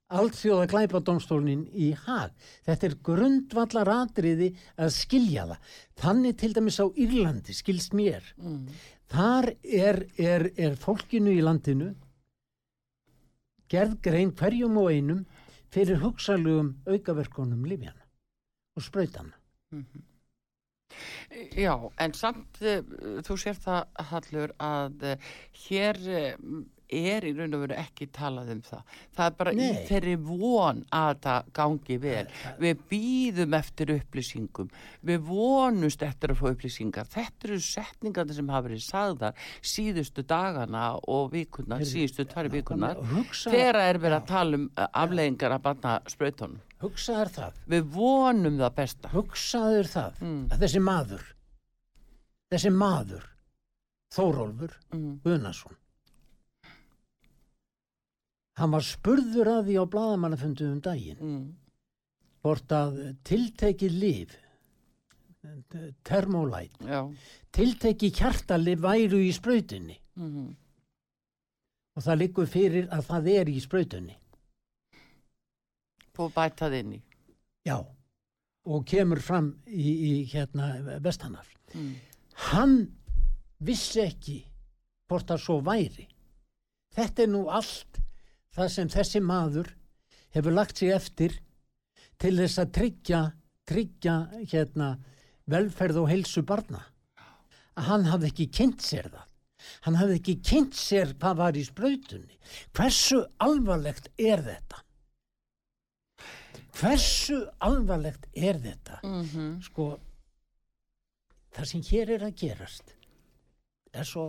alþjóða glæpadómstólnin í hag. Þetta er grundvallar atriði að skilja það. Þannig til dæmis á Írlandi skilst mér. mm. Þar er, er, er fólkinu í landinu gerð grein hverjum og einum fyrir hugsalugum aukaverkunum lifjana og sprautana. Já, en samt uh, þú sér það Hallur að uh, hér uh, er í raun og veru ekki talað um það. Það er bara í Nei. þeirri von að það gangi vel. Við býðum eftir upplýsingum. Við vonumst eftir að fá upplýsingar. Þetta eru setningarnir sem hafa verið sagðar síðustu dagana og vikunar, síðustu tvær vikunar. Þegar er verið að tala um uh, afleggingar að banna sprautunum. hugsaður það. Við vonum það besta. hugsaður það Mm. að þessi maður þessi maður Þórólfur Mm. Guðnason hann var spurður að því á bladamannafundu um daginn Mm. hvort að tiltekið líf termolæt Já. tiltekið kjartalif væru í sprautunni Mm. og það liggur fyrir að það er í sprautunni Búið bætað inn í. já og kemur fram í, í hérna vestanaf Mm. hann vissi ekki hvort það svo væri þetta er nú allt það sem þessi maður hefur lagt sig eftir til þess að tryggja, tryggja hérna, velferð og heilsu barna. Hann hafði ekki kynnt sér það. Hann hafði ekki kynnt sér hvað var í sprautunni. Hversu alvarlegt er þetta? Hversu alvarlegt er þetta? Mm Sko, það sem hér er að gerast er svo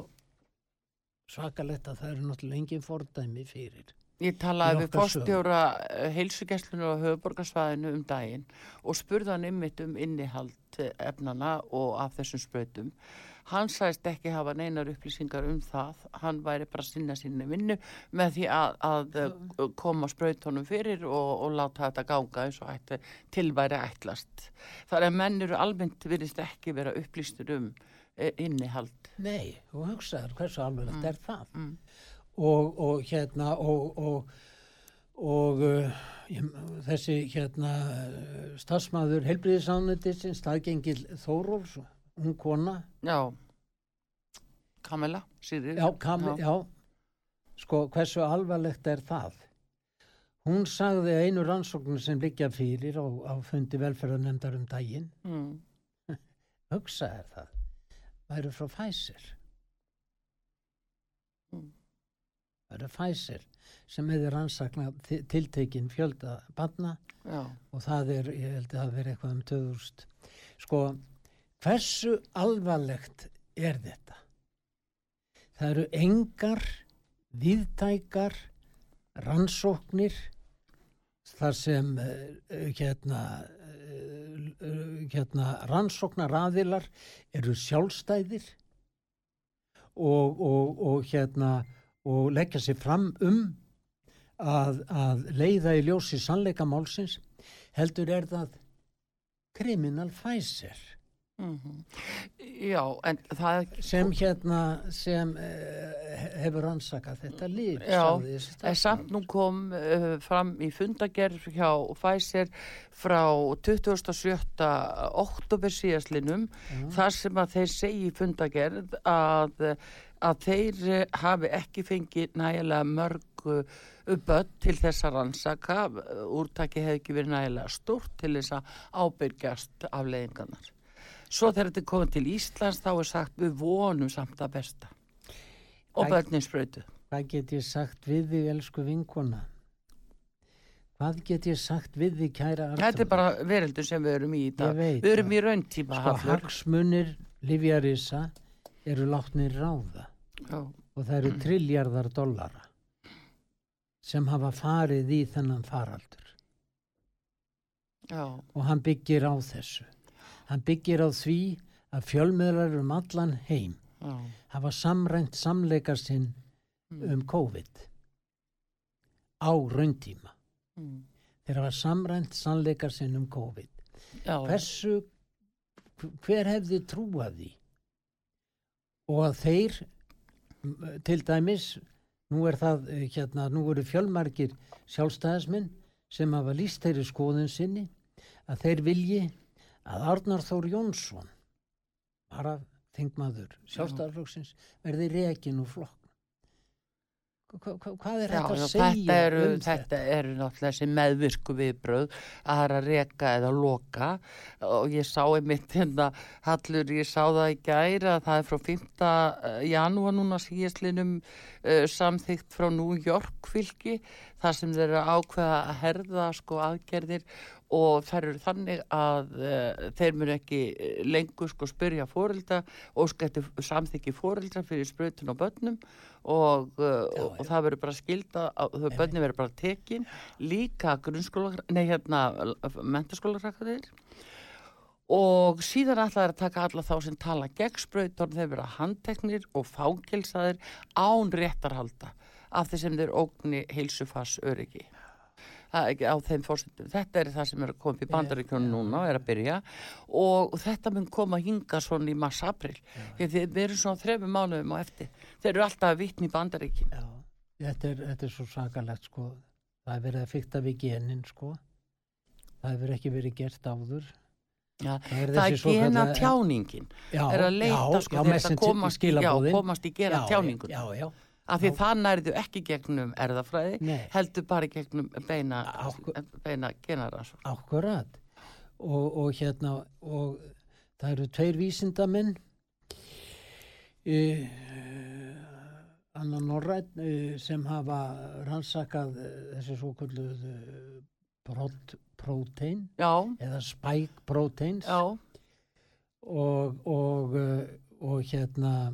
svakalegt að það eru náttúrulega engin fordæmi fyrir. Ég talaði við fórstjóra heilsugesslunum á höfuborgarsvæðinu um daginn og spurði hann ymmit um innihald eh, efnana og af þessum sprautum. Hann sæst ekki hafa neinar upplýsingar um það. Hann væri bara að sinna sinni vinnu með því að, að eh, koma sprautunum fyrir og, og láta þetta ganga eins og ætti, tilværi ætlast. Það er að menn eru almennt virðist ekki vera upplýstur um eh, innihald. Nei, þú hugsaður hversu alvarlegt er það. Mm. Og, og hérna og, og, og uh, þessi hérna stafsmæður helbriðisánundisinn staðgengil Þóróls, hún kona, Já, Sýrið. já, kam, já. sko hversu alvarlegt er það? Hún sagði að einu rannsóknum sem liggja fyrir á, á fundi velferðarnemndar um daginn, Mm. hugsaður það, væru frá Pfizer. Mm. Það eru Pfizer sem hefur rannsaknað ti- tiltekinn fjölda barna Já, og það er, ég held að það veri eitthvað um 2000. Sko, hversu alvarlegt er þetta? Það eru engar viðtækar rannsóknir þar sem uh, hérna, uh, hérna rannsóknaraðilar eru sjálfstæðir og, og, og hérna og leggja sér fram um að, að leiða í ljósi sannleika málsins heldur er það kriminal Pfizer. Mm já, en það sem hérna sem uh, hefur rannsakað þetta líf Já, samt nú kom uh, fram í fundagerð hjá Pfizer frá 27. oktober síðaslinum þar sem að þeir segi í fundagerð að, að þeir eh, hafi ekki fengið nægilega mörg uh, börn til þess að rannsaka úrtaki hefði ekki verið nægilega stórt til þess að ábyrgjast afleiðingarnar. Svo þegar þetta er komið til Íslands þá er sagt við vonum samt að besta og börnin sprautu. Hvað get ég sagt við þig, elsku vinkona? Hvað get ég sagt við þig, kæra Artur? Þetta er bara vereldur sem við erum í í dag. Við erum í rauntíma, Sko, hagsmunir Livjarisa eru látnir ráða Já, og það eru trilljarðar dollara sem hafa farið í þennan faraldur já, og hann byggir á þessu. Hann byggir á því að fjölmiðlar um allan heim já. hafa samrænt samleika sinn Mm. um COVID á rauntíma. Mm. Þeir hafa samrænt sannleika sinn um COVID. Hversu, hver hefði trúað því? Og að þeir, til dæmis, nú er það, eh, hérna, nú eru fjölmargir sjálfstæðisminn sem hafa líst þeirri skoðun sinni að þeir vilji að Arnar Þór Jónsson, bara þingmaður sjálfstæðarflokksins, verði rekin úr flokk. Hva, hva, hvað er þetta að segja þetta eru, um þetta eru náttúrulega þessi meðvirku viðbröð að það er að reka eða loka og ég sá einmitt hérna Hallur, ég sá það í gæra að það er frá 5. janúar núna síðastlinum uh, samþygt frá New York fylki þar sem þeir eru ákveða að herða sko aðgerðir og þær eru þannig að uh, þeir munu ekki eh, lengur sko spyrja fóreldra og skætti samþykki fóreldra fyrir sprutun á börnum og, uh, Já, og, já. og það verður bara skilda þau börni verður bara tekin. Líka grunnskóla, nei hérna mentaskólarakkaðir og síðan ætlaði að taka alla þá sem tala gegn sprautunum þeir vera handteknir og fángilsaðir án réttarhalda af því sem þeir ógni heilsufars öryggi er á þeim fórsendum. Þetta er það sem er að koma upp í bandaríkjónu núna og er að byrja og þetta mun koma að hinga svona í mars-april. Við erum svona þrefum mánuðum á eftir. Þeir eru alltaf að vitni í bandaríkinu. Já, þetta er, þetta er svo sakalegt sko. Það er verið að fykta við genin sko. Það hefur ekki verið gert áður. Já, Það er þessi gena tjáningin. Já, er að leita já, sko já, þetta komast, já, komast í gera Já, tjáningun. Já, já, af því það nærðu ekki gegnum erðafræði Nei. heldur bara gegnum beina, beina genaransók Akkurat. Og, og hérna og það eru tveir vísindamenn uh, annan Norræn uh, sem hafa rannsakað uh, þessi svo kvölduð prot, prótein já, eða spike proteins. Já, og, og, og hérna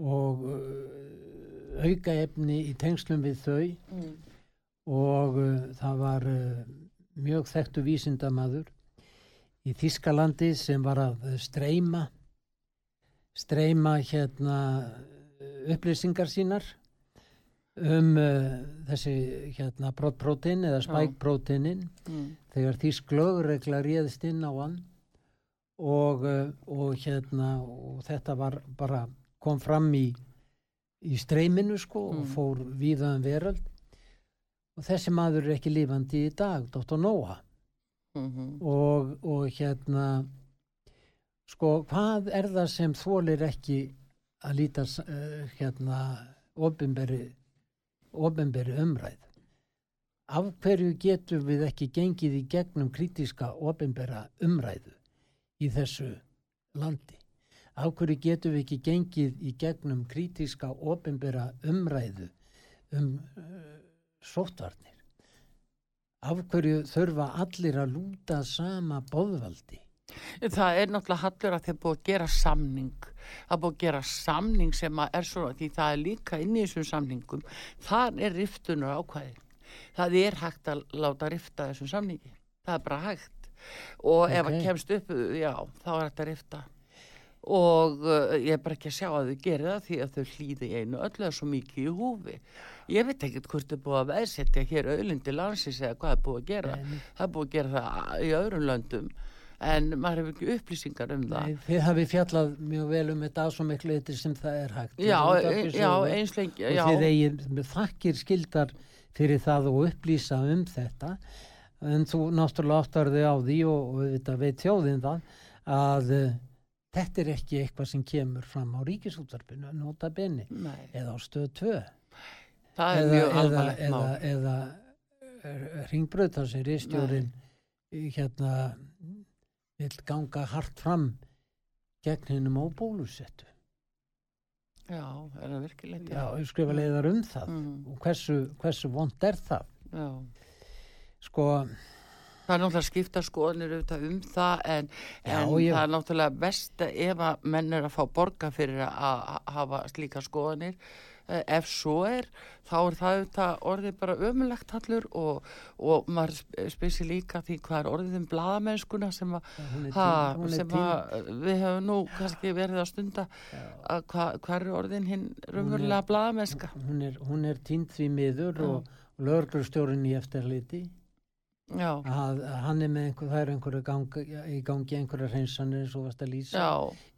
og uh, aukaefni í tengslum við þau mm. og uh, það var uh, mjög þekktu vísindamaður í Þískalandi sem var að streyma streyma hérna upplýsingar sínar um uh, þessi hérna prótein eða spike próteinin Mm. þegar þýsk lögregla réðist inn á hann og, uh, og hérna og þetta var bara kom fram í í streyminu sko og Mm. fór víðaðan veröld og þessi maður er ekki lifandi í dag, Dr. Noah Mm og, og hérna sko hvað er það sem þólir ekki að líta uh, hérna ofinberi umræð af hverju getum við ekki gengið í gegnum krítiska ofinbera umræðu í þessu landi af hverju getum við ekki gengið í gegnum krítiska ofinbera umræðu um uh, sóttvarnir af hverju þurfa allir að lúta sama bóðvaldi Það er náttúrulega hallur að þeir búið að gera samning. Er búið að gera samning sem að er svona, því það er líka inn í þessum samningum. Það er riftunar ákvæði. Það er hægt að láta rifta þessum samningi. Það er bara hægt. Og ef Ok. að kemst upp, já, þá er að rifta. Og uh, ég er bara ekki að sjá að þau gerir það því að þau hlýði einu öllu er svo mikið í húfi. Ég veit ekkert hvort þau búið að veðsetja hér auðlindi landsins eða hvað er búið að gera. Nei. Það búið að gera það í öðrum löndum en maður hefur ekki upplýsingar um það. Nei, þið hafið fjallað mjög vel um þetta svo miklu eitthvað sem það er hægt Já, e- já, eins lengi, og já, þið eigið með þakkir skildar fyrir það og upplýsa um þetta en þú náttúrulega áttar þig á því og, og þetta veit að þetta er ekki eitthvað sem kemur fram á ríkisútvarpinu nota beni nei, eða á stöð 2 það er eða, mjög eða, alvarlegt eða, mál. eða ringbröð þar sem ristjórin hérna vil ganga hart fram gegn hennum á bólusettu Já, er það virkilegt? já, ég skrifa leiðar um það. Mm, og hversu, hversu vond er það? Já. sko, Það er náttúrulega skipta skoðanir auðvitað um það en, Já, en ég- það er náttúrulega best ef að menn er að fá borga fyrir að hafa slíka skoðanir. Eh, Ef svo er, þá er það auðvitað orðið bara ömulegt allur og, og maður sér líka því hvað er orðið um bladamennskuna sem, hún er, ha, sem að við hefum nú kannski verið að stunda já, að hvað hva er orðin hinn raunverulega bladamennska. hún er, er tínt því miður Já. og, lögreglustjórinn í eftirliti Já, að, hann er með einhver, það er einhverju gang, í gangi einhverja hreinsanir eins og varst að lýsa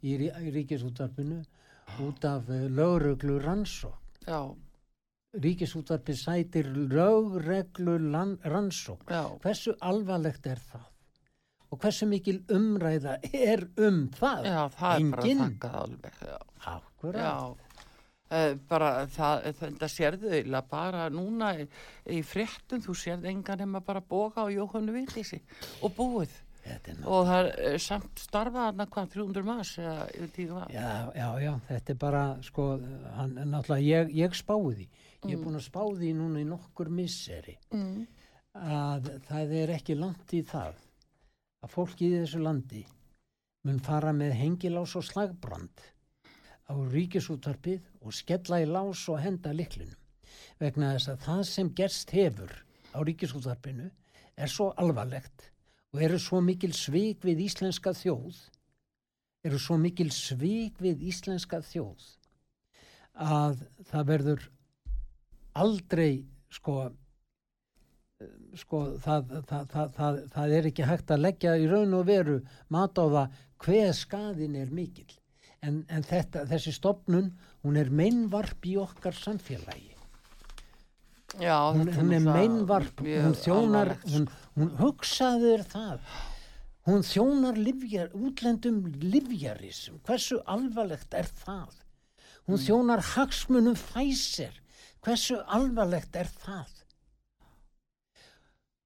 í, rí- í ríkisútvarpinu út af uh, lögreglu rannsók ríkisútvarpi sætir lögreglu rannsók hversu alvarlegt er það? Og hversu mikil umræða er um það? Já, það er bara Engin. þakkað alveg, já. Akkurat. Uh, bara það, þetta sérðu bara núna í, fréttum, þú sérð engan nema bara boga á Jóhannu Vindísi og búið. Og það er uh, samt starfað hann hvað, 300 maður eða yfir tíu var. Já, já, já, þetta er bara, sko, hann, náttúrulega, ég, ég spáði. Ég er búin að spáði núna í nokkur misseri Mm. að það er ekki langt í það að fólki í þessu landi mun fara með hengilás og slagbrand á ríkisútvarpið og skella í lás og henda liklunum. Vegna þess að það sem gerst hefur á ríkisútvarpinu er svo alvarlegt og eru svo mikil svik við íslenska þjóð eru svo mikil svik við íslenska þjóð að það verður aldrei sko sko það, það, það, það, er ekki hægt að leggja í raun og veru mat á það hver skaðin er mikill en, en þetta, þessi stopnun hún er meinvarp í okkar samfélagi. Já, hún, hún er meinvarp, hún þjónar hún, hún hugsaður það. Hún þjónar livjar, útlendum livjarism, hversu alvarlegt er það? Hún þjónar hagsmunum fæsir hversu alvarlegt er það?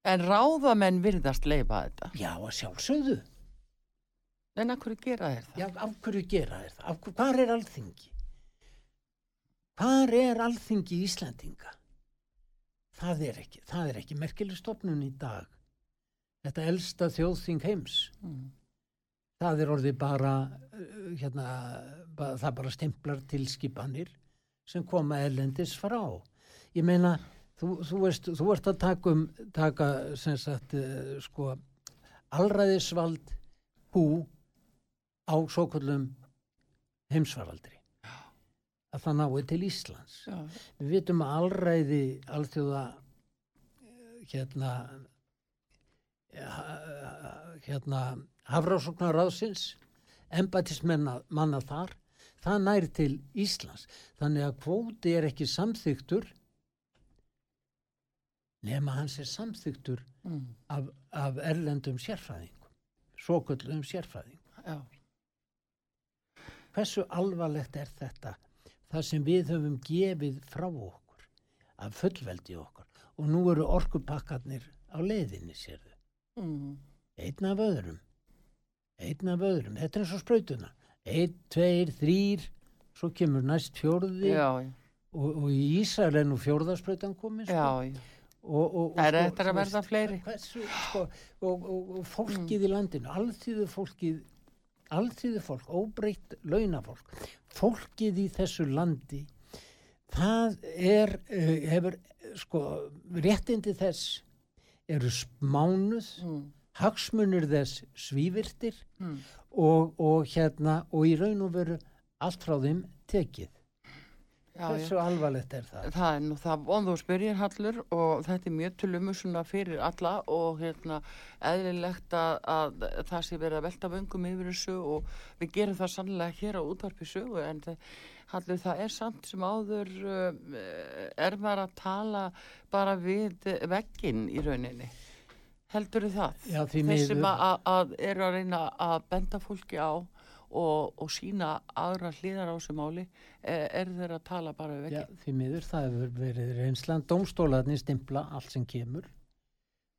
En ráðamenn virðast leifa þetta. já að sjálfsögðu En af hverju gera þeir það? já, af hverju gera þér það? Hverju- hvar er alþingi? Hvar er alþingi Íslandinga það er ekki það er ekki merkileg stofnun í dag. Þetta elsta þjóðþing heims. Mm. það er orðið bara uh, hérna, ba það bara stemplar tilskipanir sem koma erlendis frá. Ég meina þú, þú, veist, þú ert að taka um taka sem sagt uh, sko alræðisvald hú á svokullum heimsvaraldri að það nái til Íslands Já. við vitum að alræði alþjóða eh, hérna hérna hafrásoknaráðsins embætismanna manna þar það nær til Íslands þannig að kvóti er ekki samþyktur nema hans er samþyktur Mm. af, af erlendum sérfræðingum svokullum sérfræðingum Já. Hversu alvarlegt er þetta? Það sem við höfum gefið frá okkur af fullveldi okkar. Og nú eru orkupakkarnir á leiðinni sérðu. Mm. einn af öðrum. Einn af öðrum, þetta er eins og sprautuna einn, tveir, þrýr svo kemur næst fjórði. Já, og, og í Ísrael er nú fjórðasprautan komin sko. já, já. og, og, og, Það er sko, eftir að verða fleiri. hversu, sko, og, og, og fólkið í landinu alþýðu fólkið alþýðu fólk, óbreytt launafólk fólkið í þessu landi það er uh, hefur sko réttindi þess eru smánuð Mm. hagsmunir þess svívirtir Mm. og, og hérna og í raun og veru allt frá þeim tekið. Hversu alvarlegt er það Það er nú það vonðu og spyrjir Hallur og þetta er mjög til umhersluna fyrir alla og hérna eðlilegt að, að það sé verið að velta vöngum yfir þessu og við gerum það sannlega hér á útvarpi sögu en það, Hallur það er samt sem áður uh, er maður að tala bara við vegginn í rauninni. Heldur það? Já, því Þeir sem miður. að- að eru að reyna að benda fólki á og, og sína aðra hliðar á þessu máli er, er þeir að tala bara við Já, því miður, það hefur verið reynslan. Dómstólarnir stimpla allt sem kemur.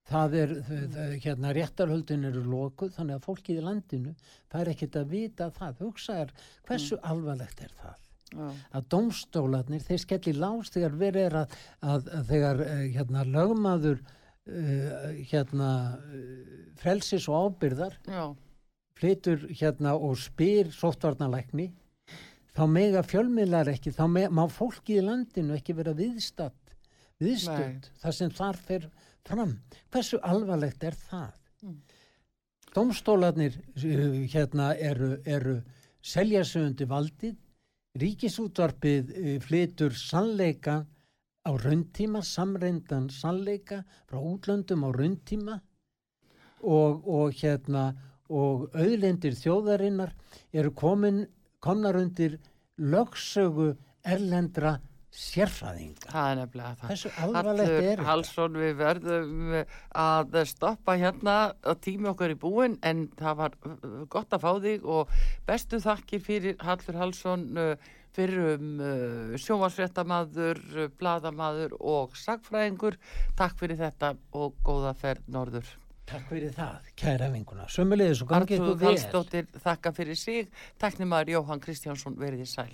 Það er, þau, hérna réttarhöldin eru lokuð þannig að fólkið í landinu fær ekkert að vita það. Hugsa er, hversu alvarlegt er það? Já. að dómstólarnir, þeir skelli lás þegar verið er að, að, að þegar uh, hérna lögmaður uh, hérna frelsis og ábyrðar Já, flytur hérna og spyr sóttvarnalækni þá mega fjölmiðlar ekki þá me, má fólki í landinu ekki vera viðstatt viðstödd þar sem þar fer fram. Hversu alvarlegt er það? Mm. Dómstólarnir uh, hérna eru, eru selja sig undir valdið ríkisútvarpið uh, flytur sannleika á rauntíma, samreindan sannleika frá útlöndum á rauntíma og, og hérna og auðlendir þjóðarinnar eru komin, komnar undir lögsögu erlendra sérfræðinga. það er nefnilega það. Hversu alvarlegt er þetta? Hallsson, við verðum að stoppa hérna að tími okkar í búin en það var uh, gott að fá þig og bestu þakkir fyrir Hallur Hallsson uh, fyrir um sjónvarsréttamaður, uh, bladamaður og sagfræðingur. Takk fyrir þetta og góða ferð norður. Takk fyrir það, kæra vinguna. Sömulegis og gangi Artrúð ykkur vel. Hallsdóttir þakka fyrir sig. Nefnir Jóhann Kristjánsson verið í sæl.